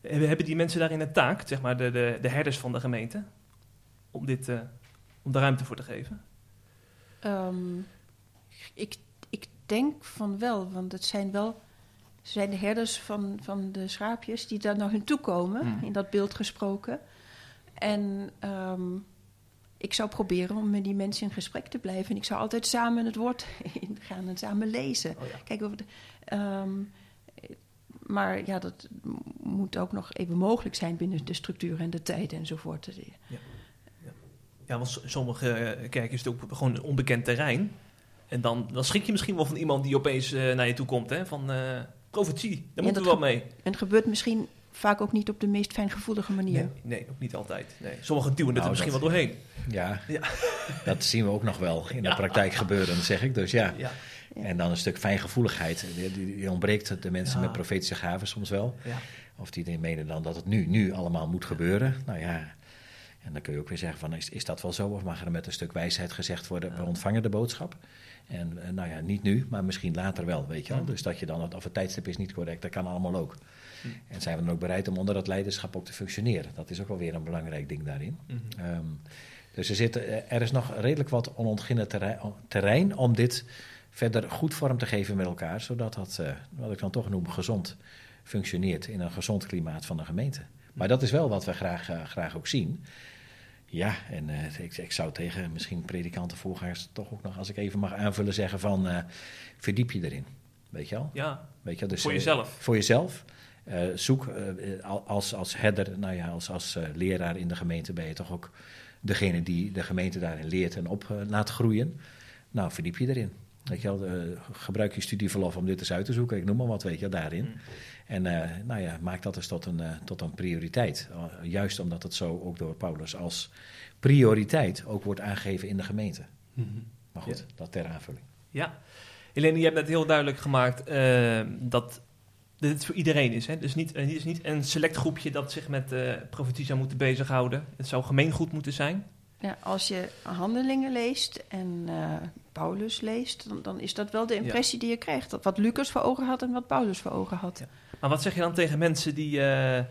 hebben hebben die mensen daarin een taak, zeg maar de, de, de herders van de gemeente... om, dit, eh, om daar ruimte voor te geven? Ehm, ik, ik denk van wel, want het zijn wel ze zijn de herders van, van de schaapjes die daar naar hun toe komen, Mm. in dat beeld gesproken. En ehm, ik zou proberen om met die mensen in gesprek te blijven. En ik zou altijd samen het woord ingaan en samen lezen. Oh ja. Kijk, ehm, maar ja, dat moet ook nog even mogelijk zijn binnen de structuur en de tijd enzovoort. Ja, want s- sommige eh, kerken is het ook gewoon een onbekend terrein. En dan, dan schrik je misschien wel van iemand die opeens eh, naar je toe komt. Hè? Van eh profetie, daar Ja, moeten we dat wel mee. En het gebeurt misschien vaak ook niet op de meest fijngevoelige manier. Nee, nee, ook niet altijd. Nee. Sommigen duwen het Nou, er misschien dat- wel doorheen. Ja, Ja. dat zien we ook nog wel in de Ja. praktijk gebeuren, zeg ik. Dus ja. Ja. En dan een stuk fijngevoeligheid. Die, ontbreekt de mensen Ja. met profetische gaven soms wel. ja. Of die menen dan dat het nu, nu allemaal moet gebeuren. Nou ja, en dan kun je ook weer zeggen van is, is dat wel zo? Of mag er met een stuk wijsheid gezegd worden, we ontvangen de boodschap. En eh, nou ja, niet nu, maar misschien later wel, weet je wel. Ja. Dus dat je dan, of het tijdstip is niet correct, dat kan allemaal ook. En zijn we dan ook bereid om onder dat leiderschap ook te functioneren. Dat is ook wel weer een belangrijk ding daarin. Mhm. Ehm, dus er, zit, eh, er is nog redelijk wat onontginnen terrein, terrein om dit verder goed vorm te geven met elkaar. Zodat dat, eh, wat ik dan toch noem, gezond functioneert in een gezond klimaat van de gemeente. Maar dat is wel wat we graag, eh, graag ook zien. Ja, en ik, ik zou tegen misschien predikanten, voorgangers toch ook nog, als ik even mag aanvullen, zeggen van verdiep je erin. Weet je wel? ja, Weet je wel? Dus, voor jezelf. voor jezelf. Eh, zoek eh, al- als, als herder, nou ja, als, als eh, leraar in de gemeente ben je toch ook degene die de gemeente daarin leert en op laat groeien. Nou, verdiep je erin. Weet je wel, gebruik je studieverlof om dit eens uit te zoeken. Ik noem maar wat, weet je, daarin. Mm. En nou ja, maak dat eens tot een, tot een prioriteit. Juist omdat het zo ook door Paulus als prioriteit ook wordt aangegeven in de gemeente. Maar goed, Ja. dat ter aanvulling. Ja. Helene, je hebt net heel duidelijk gemaakt eh, dat dit voor iedereen is. Hè? Dus niet, het is niet een select groepje dat zich met eh profetie zou moeten bezighouden. Het zou gemeengoed moeten zijn. Ja, als je handelingen leest en eh, Paulus leest, dan, dan is dat wel de impressie die je krijgt. Wat Lucas voor ogen had en wat Paulus voor ogen had. Ja. Maar wat zeg je dan tegen mensen die, eh,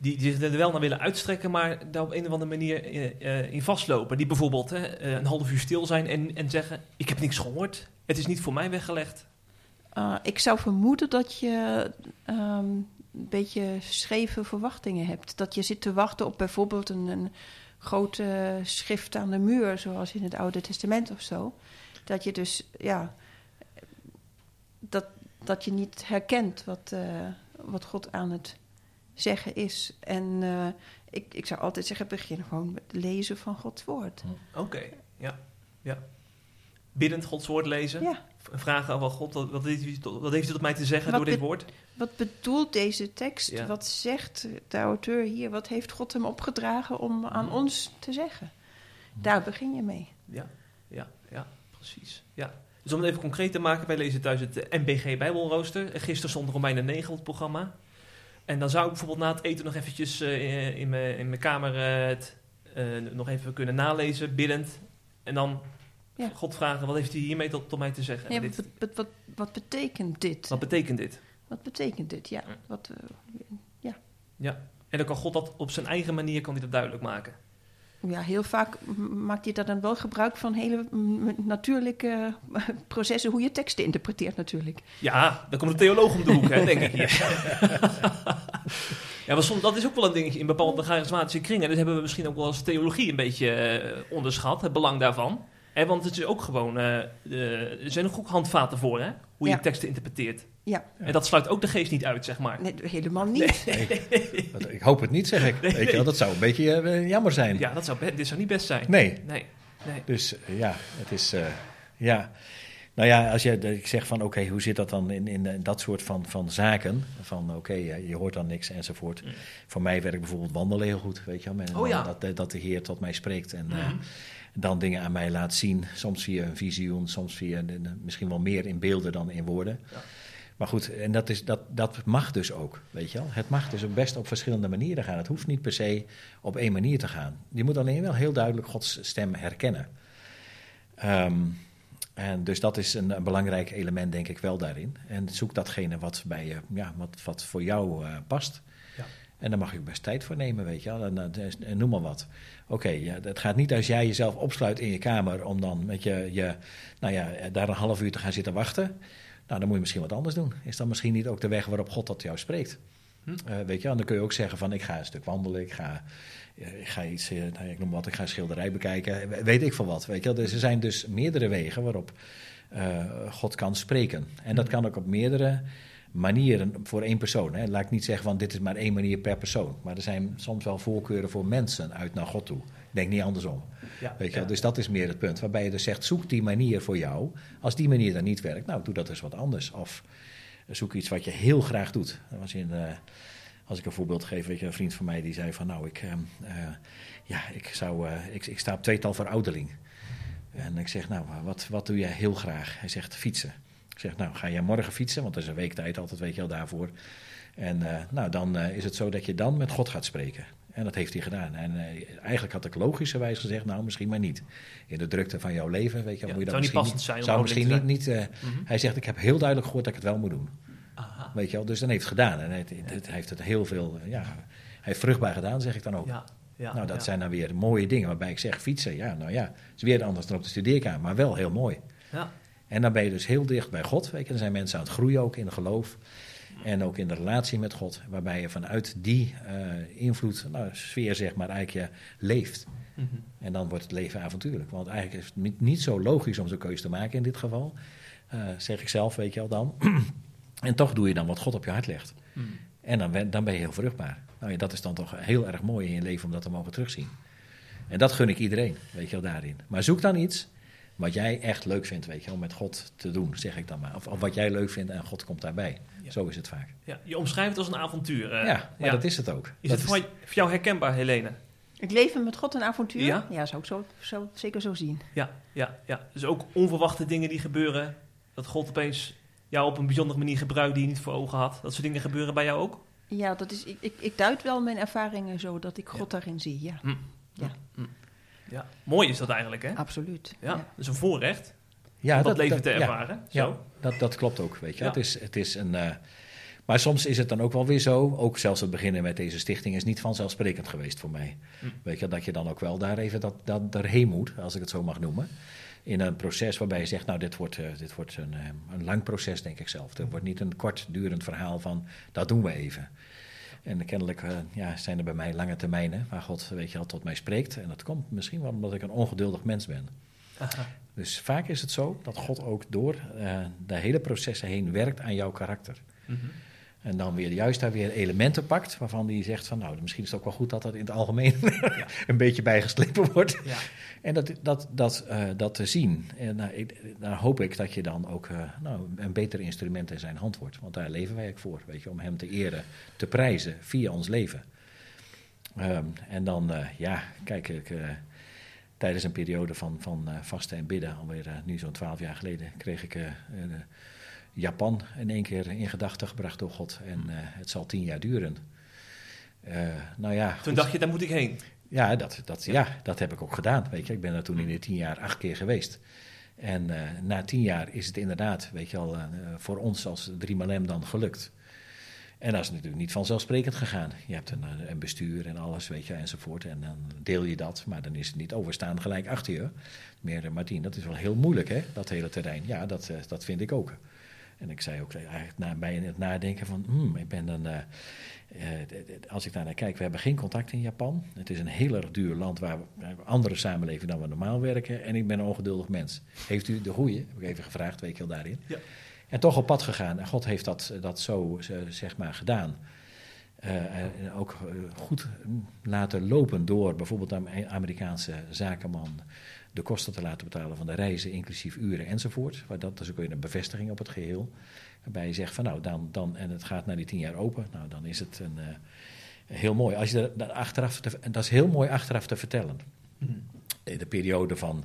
die, die zich er wel naar willen uitstrekken, maar daar op een of andere manier eh, eh, in vastlopen? Die bijvoorbeeld eh, een half uur stil zijn en, en zeggen: Ik heb niks gehoord. Het is niet voor mij weggelegd. Uh, ik zou vermoeden dat je um, een beetje scheve verwachtingen hebt. Dat je zit te wachten op bijvoorbeeld een, een grote schrift aan de muur, zoals in het Oude Testament of zo. Dat je dus, ja, dat, dat je niet herkent wat, uh, wat God aan het zeggen is. En uh, ik, ik zou altijd zeggen, begin gewoon met het lezen van Gods woord. Oké, okay, ja. ja. Biddend Gods woord lezen. Ja. Vragen over God, wat, wat, heeft, wat heeft u tot mij te zeggen wat door dit woord? Wat bedoelt deze tekst? Ja. Wat zegt de auteur hier? Wat heeft God hem opgedragen om aan Mhm. ons te zeggen? Daar begin je mee. Ja, ja, ja, precies. Ja. Dus om het even concreet te maken, wij lezen thuis het eh, MBG Bijbelrooster. Gisteren stond Romeinen 9 op het programma. En dan zou ik bijvoorbeeld na het eten nog eventjes uh, in mijn in mijn kamer uh, het uh, nog even kunnen nalezen, biddend. En dan ja. God vragen, wat heeft hij hiermee tot, tot mij te zeggen? Ja, wat, wat, wat, wat, betekent dit? Wat betekent dit? Wat betekent dit, ja. Wat, uh, ja. ja. En dan kan God dat op zijn eigen manier kan hij dat duidelijk maken. Ja, heel vaak maakt hij daar dan wel gebruik van hele natuurlijke processen, hoe je teksten interpreteert natuurlijk. Ja, dan komt de theoloog om de hoek, hè, denk ik ja, maar soms, dat is ook wel een dingetje in bepaalde charismatische kringen. Dus hebben we misschien ook wel als theologie een beetje uh, onderschat, het belang daarvan. Hè, want het is ook gewoon, uh, uh, er zijn ook handvaten voor, hè, hoe je ja. teksten interpreteert. Ja. En dat sluit ook de geest niet uit, zeg maar. Nee, helemaal niet. Nee. Nee. Ik hoop het niet, zeg ik. Weet je wel, dat zou een beetje uh, jammer zijn. Ja, dat zou, dit zou niet best zijn. Nee. nee. nee. Dus uh, ja, het is. Uh, ja. Nou ja, als je, ik zeg van oké, okay, hoe zit dat dan in, in dat soort van, van zaken? Van oké, okay, je hoort dan niks enzovoort. Mm. Voor mij werkt bijvoorbeeld wandelen heel goed, weet je wel. Met, oh, ja. dat, dat de Heer tot mij spreekt en mm. Dan dingen aan mij laat zien. Soms via een visioen, soms via misschien wel meer in beelden dan in woorden. Ja. Maar goed, en dat, is, dat, dat mag dus ook, weet je wel. Het mag dus ook best op verschillende manieren gaan. Het hoeft niet per se op één manier te gaan. Je moet alleen wel heel duidelijk Gods stem herkennen. Um, en dus dat is een, een, belangrijk element, denk ik, wel daarin. En zoek datgene wat, bij je, ja, wat, wat voor jou uh, past. En daar mag je best tijd voor nemen, weet je wel. En, en, noem maar wat. Oké, okay, ja, het gaat niet als jij jezelf opsluit in je kamer... om dan met je, je, nou ja, daar een half uur te gaan zitten wachten... Nou, dan moet je misschien wat anders doen. Is dan misschien niet ook de weg waarop God tot jou spreekt? Hm? Uh, weet je, en dan kun je ook zeggen van ik ga een stuk wandelen, ik ga, ik ga iets, uh, ik noem wat, ik ga een schilderij bekijken, weet ik veel wat. Weet je, dus er zijn dus meerdere wegen waarop uh, God kan spreken. En dat kan ook op meerdere manieren voor één persoon. Hè. Laat ik niet zeggen van dit is maar één manier per persoon. Maar er zijn soms wel voorkeuren voor mensen uit naar God toe. Ik denk niet andersom. Ja, Weet je ja. Dus dat is meer het punt. Waarbij je dus zegt, zoek die manier voor jou. Als die manier dan niet werkt, nou, doe dat eens wat anders. Of zoek iets wat je heel graag doet. Dat was in, uh, als ik een voorbeeld geef, weet je, een vriend van mij die zei van... nou, ik, uh, uh, ja, ik, zou, eh, ik, ik sta op tweetal verouderling. En ik zeg, nou, wat, wat doe jij heel graag? Hij zegt, fietsen. Ik zeg, nou, ga jij morgen fietsen? Want er is een week tijd altijd, weet je wel, daarvoor. En nou, dan is het zo dat je dan met God gaat spreken. En dat heeft hij gedaan. En uh, eigenlijk had ik logischerwijs gezegd, nou, misschien maar niet. In de drukte van jouw leven, weet je, Ja, moet je zou dat niet misschien passend zijn Zou misschien niet, niet Mhm. Hij zegt, ik heb heel duidelijk gehoord dat ik het wel moet doen. Aha. Weet je wel, dus dan heeft het gedaan. En hij, hij heeft het heel veel, ja, hij heeft vruchtbaar gedaan, zeg ik dan ook. Ja, ja, nou, dat ja. zijn dan weer mooie dingen waarbij ik zeg, fietsen, ja, nou ja, is weer anders dan op de studeerkamer, maar wel heel mooi. Ja. En dan ben je dus heel dicht bij God. Weet je. Dan zijn mensen aan het groeien ook in geloof. En ook in de relatie met God. Waarbij je vanuit die uh, invloed, nou, sfeer zeg maar, eigenlijk je leeft. Mhm. En dan wordt het leven avontuurlijk. Want eigenlijk is het niet, zo logisch om zo'n keuze te maken in dit geval. Uh, zeg ik zelf, weet je al dan. en toch doe je dan wat God op je hart legt. Mhm. En dan ben, dan ben je heel vruchtbaar. Nou ja, dat is dan toch heel erg mooi in je leven om dat te mogen terugzien. En dat gun ik iedereen, weet je wel, daarin. Maar zoek dan iets Wat jij echt leuk vindt, weet je, om met God te doen, zeg ik dan maar. Of, of wat jij leuk vindt en God komt daarbij. Ja. Zo is het vaak. Ja, je omschrijft het als een avontuur. eh. ja, maar dat is het ook. Is Dat het voor, voor jou herkenbaar, Helene? Het leven met God een avontuur? Ja? Ja, zou ik zo, zo, zeker zo zien. Ja, ja, ja. Dus ook onverwachte dingen die gebeuren. Dat God opeens jou op een bijzondere manier gebruikt die je niet voor ogen had. Dat soort dingen gebeuren bij jou ook? Ja, dat is, ik, ik, ik duid wel mijn ervaringen zo dat ik God daarin zie. Ja, Ja. Mooi is dat eigenlijk, hè? absoluut. Ja, dat is een voorrecht ja, om dat, leven te ja, ervaren. Ja, Zo. dat, dat klopt ook, weet je. Ja. Het, is, het is een... eh, maar soms is het dan ook wel weer zo, ook zelfs het beginnen met deze stichting is niet vanzelfsprekend geweest voor mij. Hm. Weet je, dat je dan ook wel daar even dat, dat daarheen moet, als ik het zo mag noemen. In een proces waarbij je zegt, nou, dit wordt, eh, dit wordt een, eh, een lang proces, denk ik zelf. Het wordt niet een kortdurend verhaal van, dat doen we even. En kennelijk eh, ja, zijn er bij mij lange termijnen waar God, weet je, al tot mij spreekt. En dat komt misschien wel omdat ik een ongeduldig mens ben. Aha. Dus vaak is het zo dat God ook door eh, de hele processen heen werkt aan jouw karakter. Mhm. En dan weer juist daar weer elementen pakt waarvan hij zegt van nou, misschien is het ook wel goed dat dat in het algemeen een beetje bijgeslepen wordt. Ja. En dat, dat, dat, eh, dat te zien. En nou, ik, daar hoop ik dat je dan ook eh, nou, een beter instrument in zijn hand wordt. Want daar leven wij ook voor, weet je, om hem te eren, te prijzen via ons leven. Ehm, en dan, eh, ja, kijk ik. tijdens een periode van, van vasten en bidden, alweer nu zo'n twaalf jaar geleden, kreeg ik Japan in één keer in gedachten gebracht door God. En eh, het zal tien jaar duren. Eh, nou ja, Toen dacht je, daar moet ik heen. Ja, dat, dat, ja. dat heb ik ook gedaan. Weet je. Ik ben daar toen in de tien jaar acht keer geweest. En eh, na tien jaar is het inderdaad, weet je al, voor ons als drie Malem dan gelukt. En dat is natuurlijk niet vanzelfsprekend gegaan. Je hebt een, een bestuur en alles, weet je, enzovoort. En dan deel je dat, maar dan is het niet overstaan gelijk achter je. Meer, Martien, dat is wel heel moeilijk, hè, dat hele terrein. Ja, dat, dat vind ik ook. En ik zei ook eigenlijk na, bij het nadenken van, hmm, ik ben dan, eh, eh, als ik daar naar kijk, we hebben geen contact in Japan. Het is een heel erg duur land waar we andere samenleving dan we normaal werken. En ik ben een ongeduldig mens. Heeft u de goeie? Heb ik even gevraagd, weet je wel daarin. Ja. En toch op pad gegaan. En God heeft dat, dat zo, eh, zeg maar, gedaan. En ook goed laten lopen door bijvoorbeeld een Amerikaanse zakenman de kosten te laten betalen van de reizen, inclusief uren enzovoort. Maar dat is ook weer een bevestiging op het geheel. Waarbij je zegt van nou, dan, dan, en het gaat naar die tien jaar open, nou dan is het een, eh, heel mooi. Als je daar achteraf te, en dat is heel mooi achteraf te vertellen. Eh, De periode van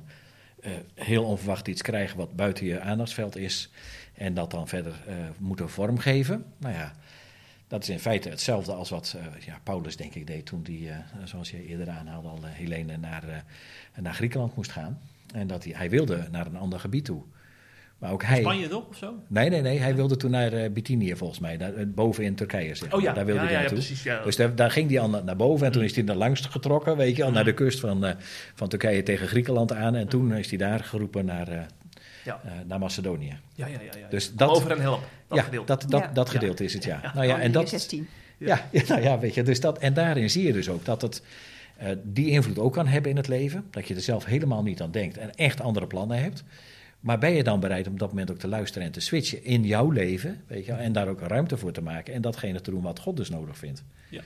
eh, heel onverwacht iets krijgen wat buiten je aandachtsveld is. En dat dan verder eh, moeten vormgeven. Nou ja, dat is in feite hetzelfde als wat eh, ja, Paulus, denk ik, deed toen hij, eh, zoals je eerder aanhaalde, al eh, Helene naar, naar Griekenland moest gaan. En dat hij, hij wilde naar een ander gebied toe. Maar ook hij. Spanje toch, of zo? Nee, nee, nee. Hij wilde toen naar eh, Bithynië, volgens mij. Daar, boven in Turkije, zeg Oh maar. ja, Daar wilde ja, hij ja, ja, naartoe. precies. Ja. Dus daar, daar ging hij al naar, boven en toen is hij naar langs getrokken, weet je al, naar de kust van, van Turkije tegen Griekenland aan. En toen is hij daar geroepen naar, Ja. eh, naar Macedonië. Ja, ja, ja, ja. Dus dat- over en help. Dat ja, gedeelte. dat, dat, Ja. dat gedeelte is het, ja. Ja. Nou ja, en Handelingen dat, 16. ja, ja, nou ja, weet je, dus dat, en daarin zie je dus ook dat het eh, die invloed ook kan hebben in het leven. Dat je er zelf helemaal niet aan denkt en echt andere plannen hebt. Maar ben je dan bereid om op dat moment ook te luisteren en te switchen in jouw leven, weet je, en daar ook ruimte voor te maken en datgene te doen wat God dus nodig vindt. Ja.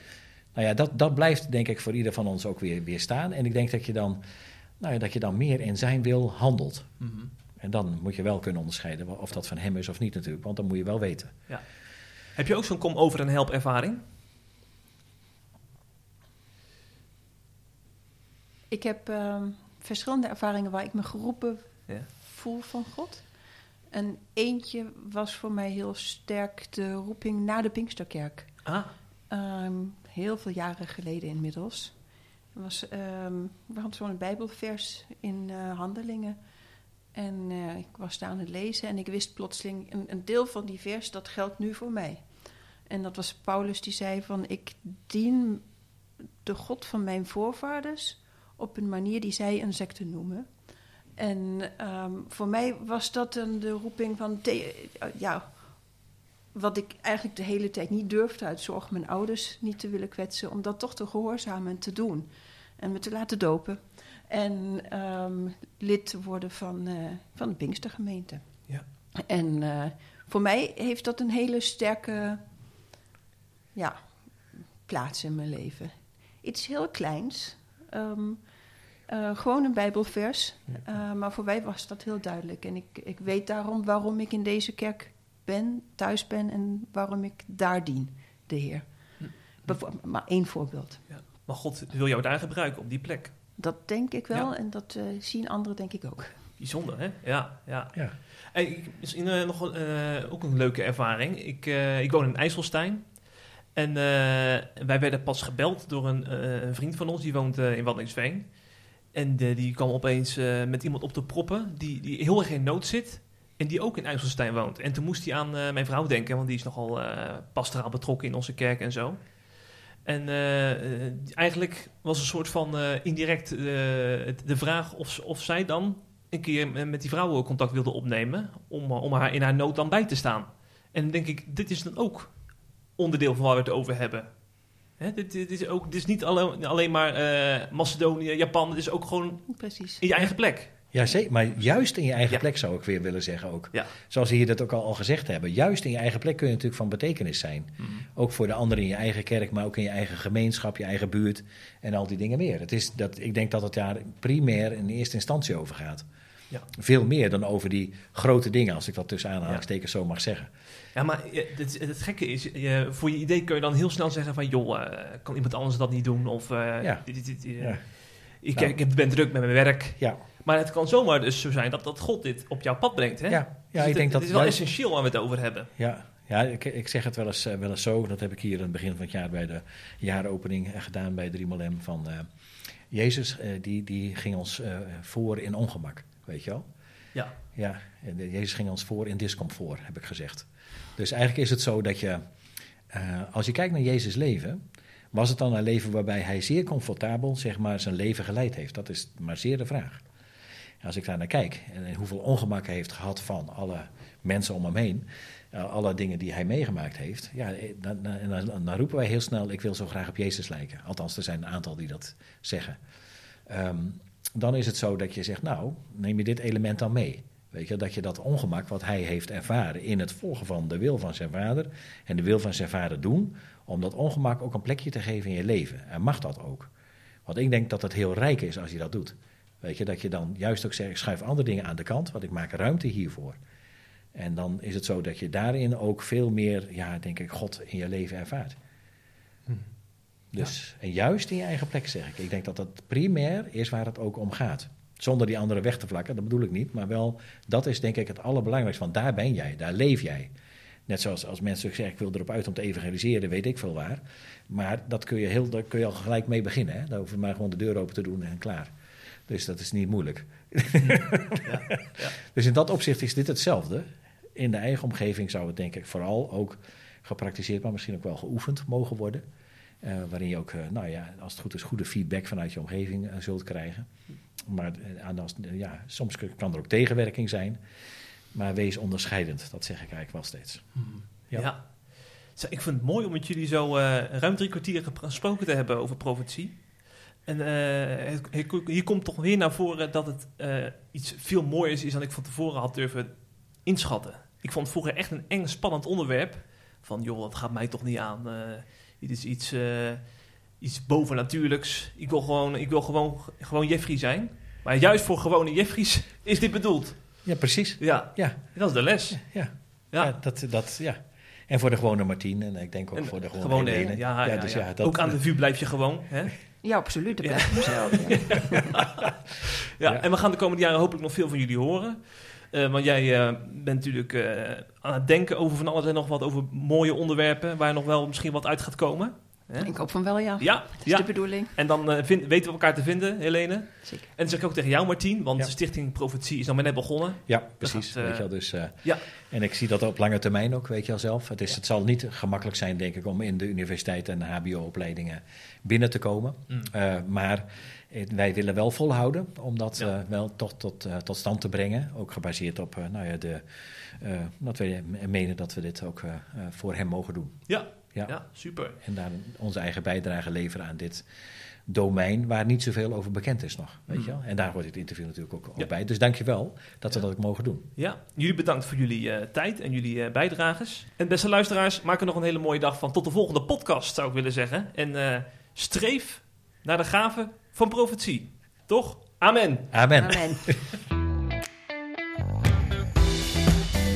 Nou ja, dat, dat blijft denk ik voor ieder van ons ook weer, weer staan. En ik denk dat je dan, nou ja, dat je dan meer in zijn wil handelt. Mhm. En dan moet je wel kunnen onderscheiden of dat van hem is of niet natuurlijk, want dan moet je wel weten. Heb je ook zo'n kom over en help ervaring? Ik heb ehm, verschillende ervaringen waar ik me geroepen Ja. voel van God. En eentje was voor mij heel sterk de roeping naar de Pinksterkerk. Ah, Ehm, heel veel jaren geleden inmiddels. Er was, ehm, we hadden zo'n bijbelvers in eh, Handelingen. En eh, ik was daar aan het lezen en ik wist plotseling... Een, een deel van die vers, dat geldt nu voor mij. En dat was Paulus die zei van... Ik dien de God van mijn voorvaders op een manier die zij een secte noemen. En ehm, voor mij was dat een, de roeping van... ja, wat ik eigenlijk de hele tijd niet durfde uit zorg mijn ouders niet te willen kwetsen, om dat toch te gehoorzamen en te doen. En me te laten dopen. En ehm, lid te worden van, eh, van de Pinkstergemeente. Ja. En eh, voor mij heeft dat een hele sterke ja, plaats in mijn leven. Iets heel kleins. ehm, Eh, gewoon een Bijbelvers. Ja. Maar voor mij was dat heel duidelijk. En ik, ik weet daarom waarom ik in deze kerk ben, thuis ben en waarom ik daar dien, de Heer. Hm. Bevo- maar één voorbeeld. Maar God wil jou daar gebruiken, op die plek. Dat denk ik wel Ja. en dat eh, zien anderen denk ik ook. Bijzonder, hè? Ja, ja. Ja. Hey, ik- misschien eh, nog een, eh, ook een leuke ervaring. Ik, eh, ik woon in IJsselstein. En eh, wij werden pas gebeld door een, eh, een vriend van ons, die woont in Waddinxveen. En die kwam opeens eh, met iemand op te proppen die, die heel erg in nood zit. En die ook in IJsselstein woont. En toen moest hij aan eh, mijn vrouw denken, want die is nogal eh pastoraal betrokken in onze kerk en zo. En eh, eh, eigenlijk was een soort van eh, indirect de vraag of, of zij dan een keer met die vrouw contact wilde opnemen. Om, om haar in haar nood dan bij te staan. En dan denk ik, dit is dan ook onderdeel van waar we het over hebben. Hè, dit, dit, is ook, dit is niet alleen, alleen maar Macedonië, Japan. Het is ook gewoon Precies. in je eigen plek. Ja, zeker. Maar juist in je eigen Ja. plek zou ik weer willen zeggen ook. Ja. Zoals we hier dat ook al, al gezegd hebben. Juist in je eigen plek kun je natuurlijk van betekenis zijn. Ook voor de anderen in je eigen kerk, maar ook in je eigen gemeenschap, je eigen buurt en al die dingen meer. Het is dat, ik denk dat het daar primair in eerste instantie over gaat. Ja. Veel meer dan over die grote dingen, als ik dat tussen aanhalingstekens zo mag zeggen. Ja, maar het, het gekke is, je, voor je idee kun je dan heel snel zeggen van... joh, eh, kan iemand anders dat niet doen? Of eh, Ja. dit, dit, dit, eh, Ja. Ik, Nou. ik ben druk met mijn werk. Ja, Maar het kan zomaar dus zo zijn dat, dat God dit op jouw pad brengt. Hè? ja, ja Dus ik het, denk dat het is wel essentieel waar we het over hebben. Ja, ja ik, ik zeg het wel eens, eh, wel eens zo. Dat heb ik hier aan het begin van het jaar bij de jaaropening eh, gedaan bij 3 M. Van, eh, Jezus die, die ging ons voor in ongemak, weet je wel? Ja. Ja, Jezus ging ons voor in discomfort, heb ik gezegd. Dus eigenlijk is het zo dat je, als je kijkt naar Jezus' leven, was het dan een leven waarbij hij zeer comfortabel zeg maar, zijn leven geleid heeft? Dat is maar zeer de vraag. Als ik daar naar kijk en hoeveel ongemak hij heeft gehad van alle mensen om hem heen, eh, alle dingen die hij meegemaakt heeft, ja, eh, dan, dan, roepen wij heel snel: Ik wil zo graag op Jezus lijken. Althans, er zijn een aantal die dat zeggen. Ehm, dan is het zo dat je zegt: Nou, neem je dit element dan mee? Weet je, dat je dat ongemak wat hij heeft ervaren in het volgen van de wil van zijn vader en de wil van zijn vader doen, om dat ongemak ook een plekje te geven in je leven. En mag dat ook? Want ik denk dat het heel rijk is als je dat doet. Weet je, dat je dan juist ook zegt, ik schuif andere dingen aan de kant, want ik maak ruimte hiervoor. En dan is het zo dat je daarin ook veel meer, ja, denk ik, God in je leven ervaart. Dus, en juist in je eigen plek zeg ik. Ik denk dat dat primair is waar het ook om gaat. Zonder die anderen weg te vlakken, dat bedoel ik niet. Maar wel, dat is denk ik het allerbelangrijkste. Want daar ben jij, daar leef jij. Net zoals als mensen zeggen, ik wil erop uit om te evangeliseren, weet ik veel waar. Maar dat kun je, heel, daar kun je al gelijk mee beginnen. Hè? Daar hoef je maar gewoon de deur open te doen en klaar. Dus dat is niet moeilijk. Ja, ja. Dus in dat opzicht is dit hetzelfde. In de eigen omgeving zou het denk ik vooral ook gepraktiseerd, maar misschien ook wel geoefend mogen worden. Eh, waarin je ook, eh, nou ja, als het goed is, goede feedback vanuit je omgeving eh, zult krijgen. Maar eh, als, ja, soms kan er ook tegenwerking zijn. Maar wees onderscheidend, dat zeg ik eigenlijk wel steeds. Ja. Ja. Zo, ik vind het mooi om met jullie zo eh, ruim drie kwartier gesproken te hebben over profetie. En eh, hier komt toch weer naar voren dat het eh, iets veel mooiers is dan ik van tevoren had durven inschatten. Ik vond het vroeger echt een eng, spannend onderwerp. Van joh, dat gaat mij toch niet aan. eh, dit is iets, eh, iets bovennatuurlijks. Ik wil gewoon, ik wil gewoon, gewoon Jeffrey zijn. Maar juist voor gewone Jeffries is dit bedoeld. Ja, precies. Ja, Ja, dat is de les. ja. Ja. ja. dat, dat, ja. En voor de gewone Martien en ik denk ook En voor de gewone, gewone Helene. ene. Ja, ja, dus ja. ja, dat, Ook aan de vuur blijf je gewoon. Hè? Ja, absoluut. Dat Ja. blijft mezelf. Ja. Ja, Ja. en we gaan de komende jaren hopelijk nog veel van jullie horen. Eh, want jij eh, bent natuurlijk eh, aan het denken over van alles en nog wat over mooie onderwerpen waar nog wel misschien wat uit gaat komen. Hè? Ik hoop van wel, ja. Ja, Dat is ja. de bedoeling. En dan eh, vind- weten we elkaar te vinden, Helene. Zeker. En dat zeg ik ook tegen jou, Martien, want Ja. de Stichting Profetie is nog maar net begonnen. Ja, precies. gaat, eh, weet je wel, dus, eh, ja. En ik zie dat op lange termijn ook, weet je wel zelf. Het, is, het zal niet gemakkelijk zijn, denk ik, om in de universiteit en HBO-opleidingen binnen te komen. Mm. Eh, maar wij willen wel volhouden om dat Ja. eh, wel toch tot, tot stand te brengen. Ook gebaseerd op nou ja, de, eh, dat we menen dat we dit ook voor hem mogen doen. Ja, Ja. ja. super. En daar onze eigen bijdrage leveren aan dit domein waar niet zoveel over bekend is nog. Weet je wel? En daar hoort dit interview natuurlijk ook, Mm. Ja. bij. Dus dank je wel dat we Ja. dat ook mogen doen. Ja, jullie bedankt voor jullie eh, tijd en jullie eh, bijdrages. En beste luisteraars, maak er nog een hele mooie dag van. Tot de volgende podcast, zou ik willen zeggen. En eh, streef naar de gave van profetie. Toch? Amen. Amen. Amen.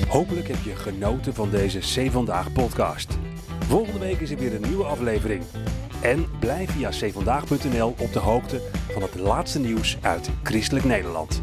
Hopelijk heb je genoten van deze C Vandaag podcast. Volgende week is er weer een nieuwe aflevering. En blijf via cvandaag.nl op de hoogte van het laatste nieuws uit Christelijk Nederland.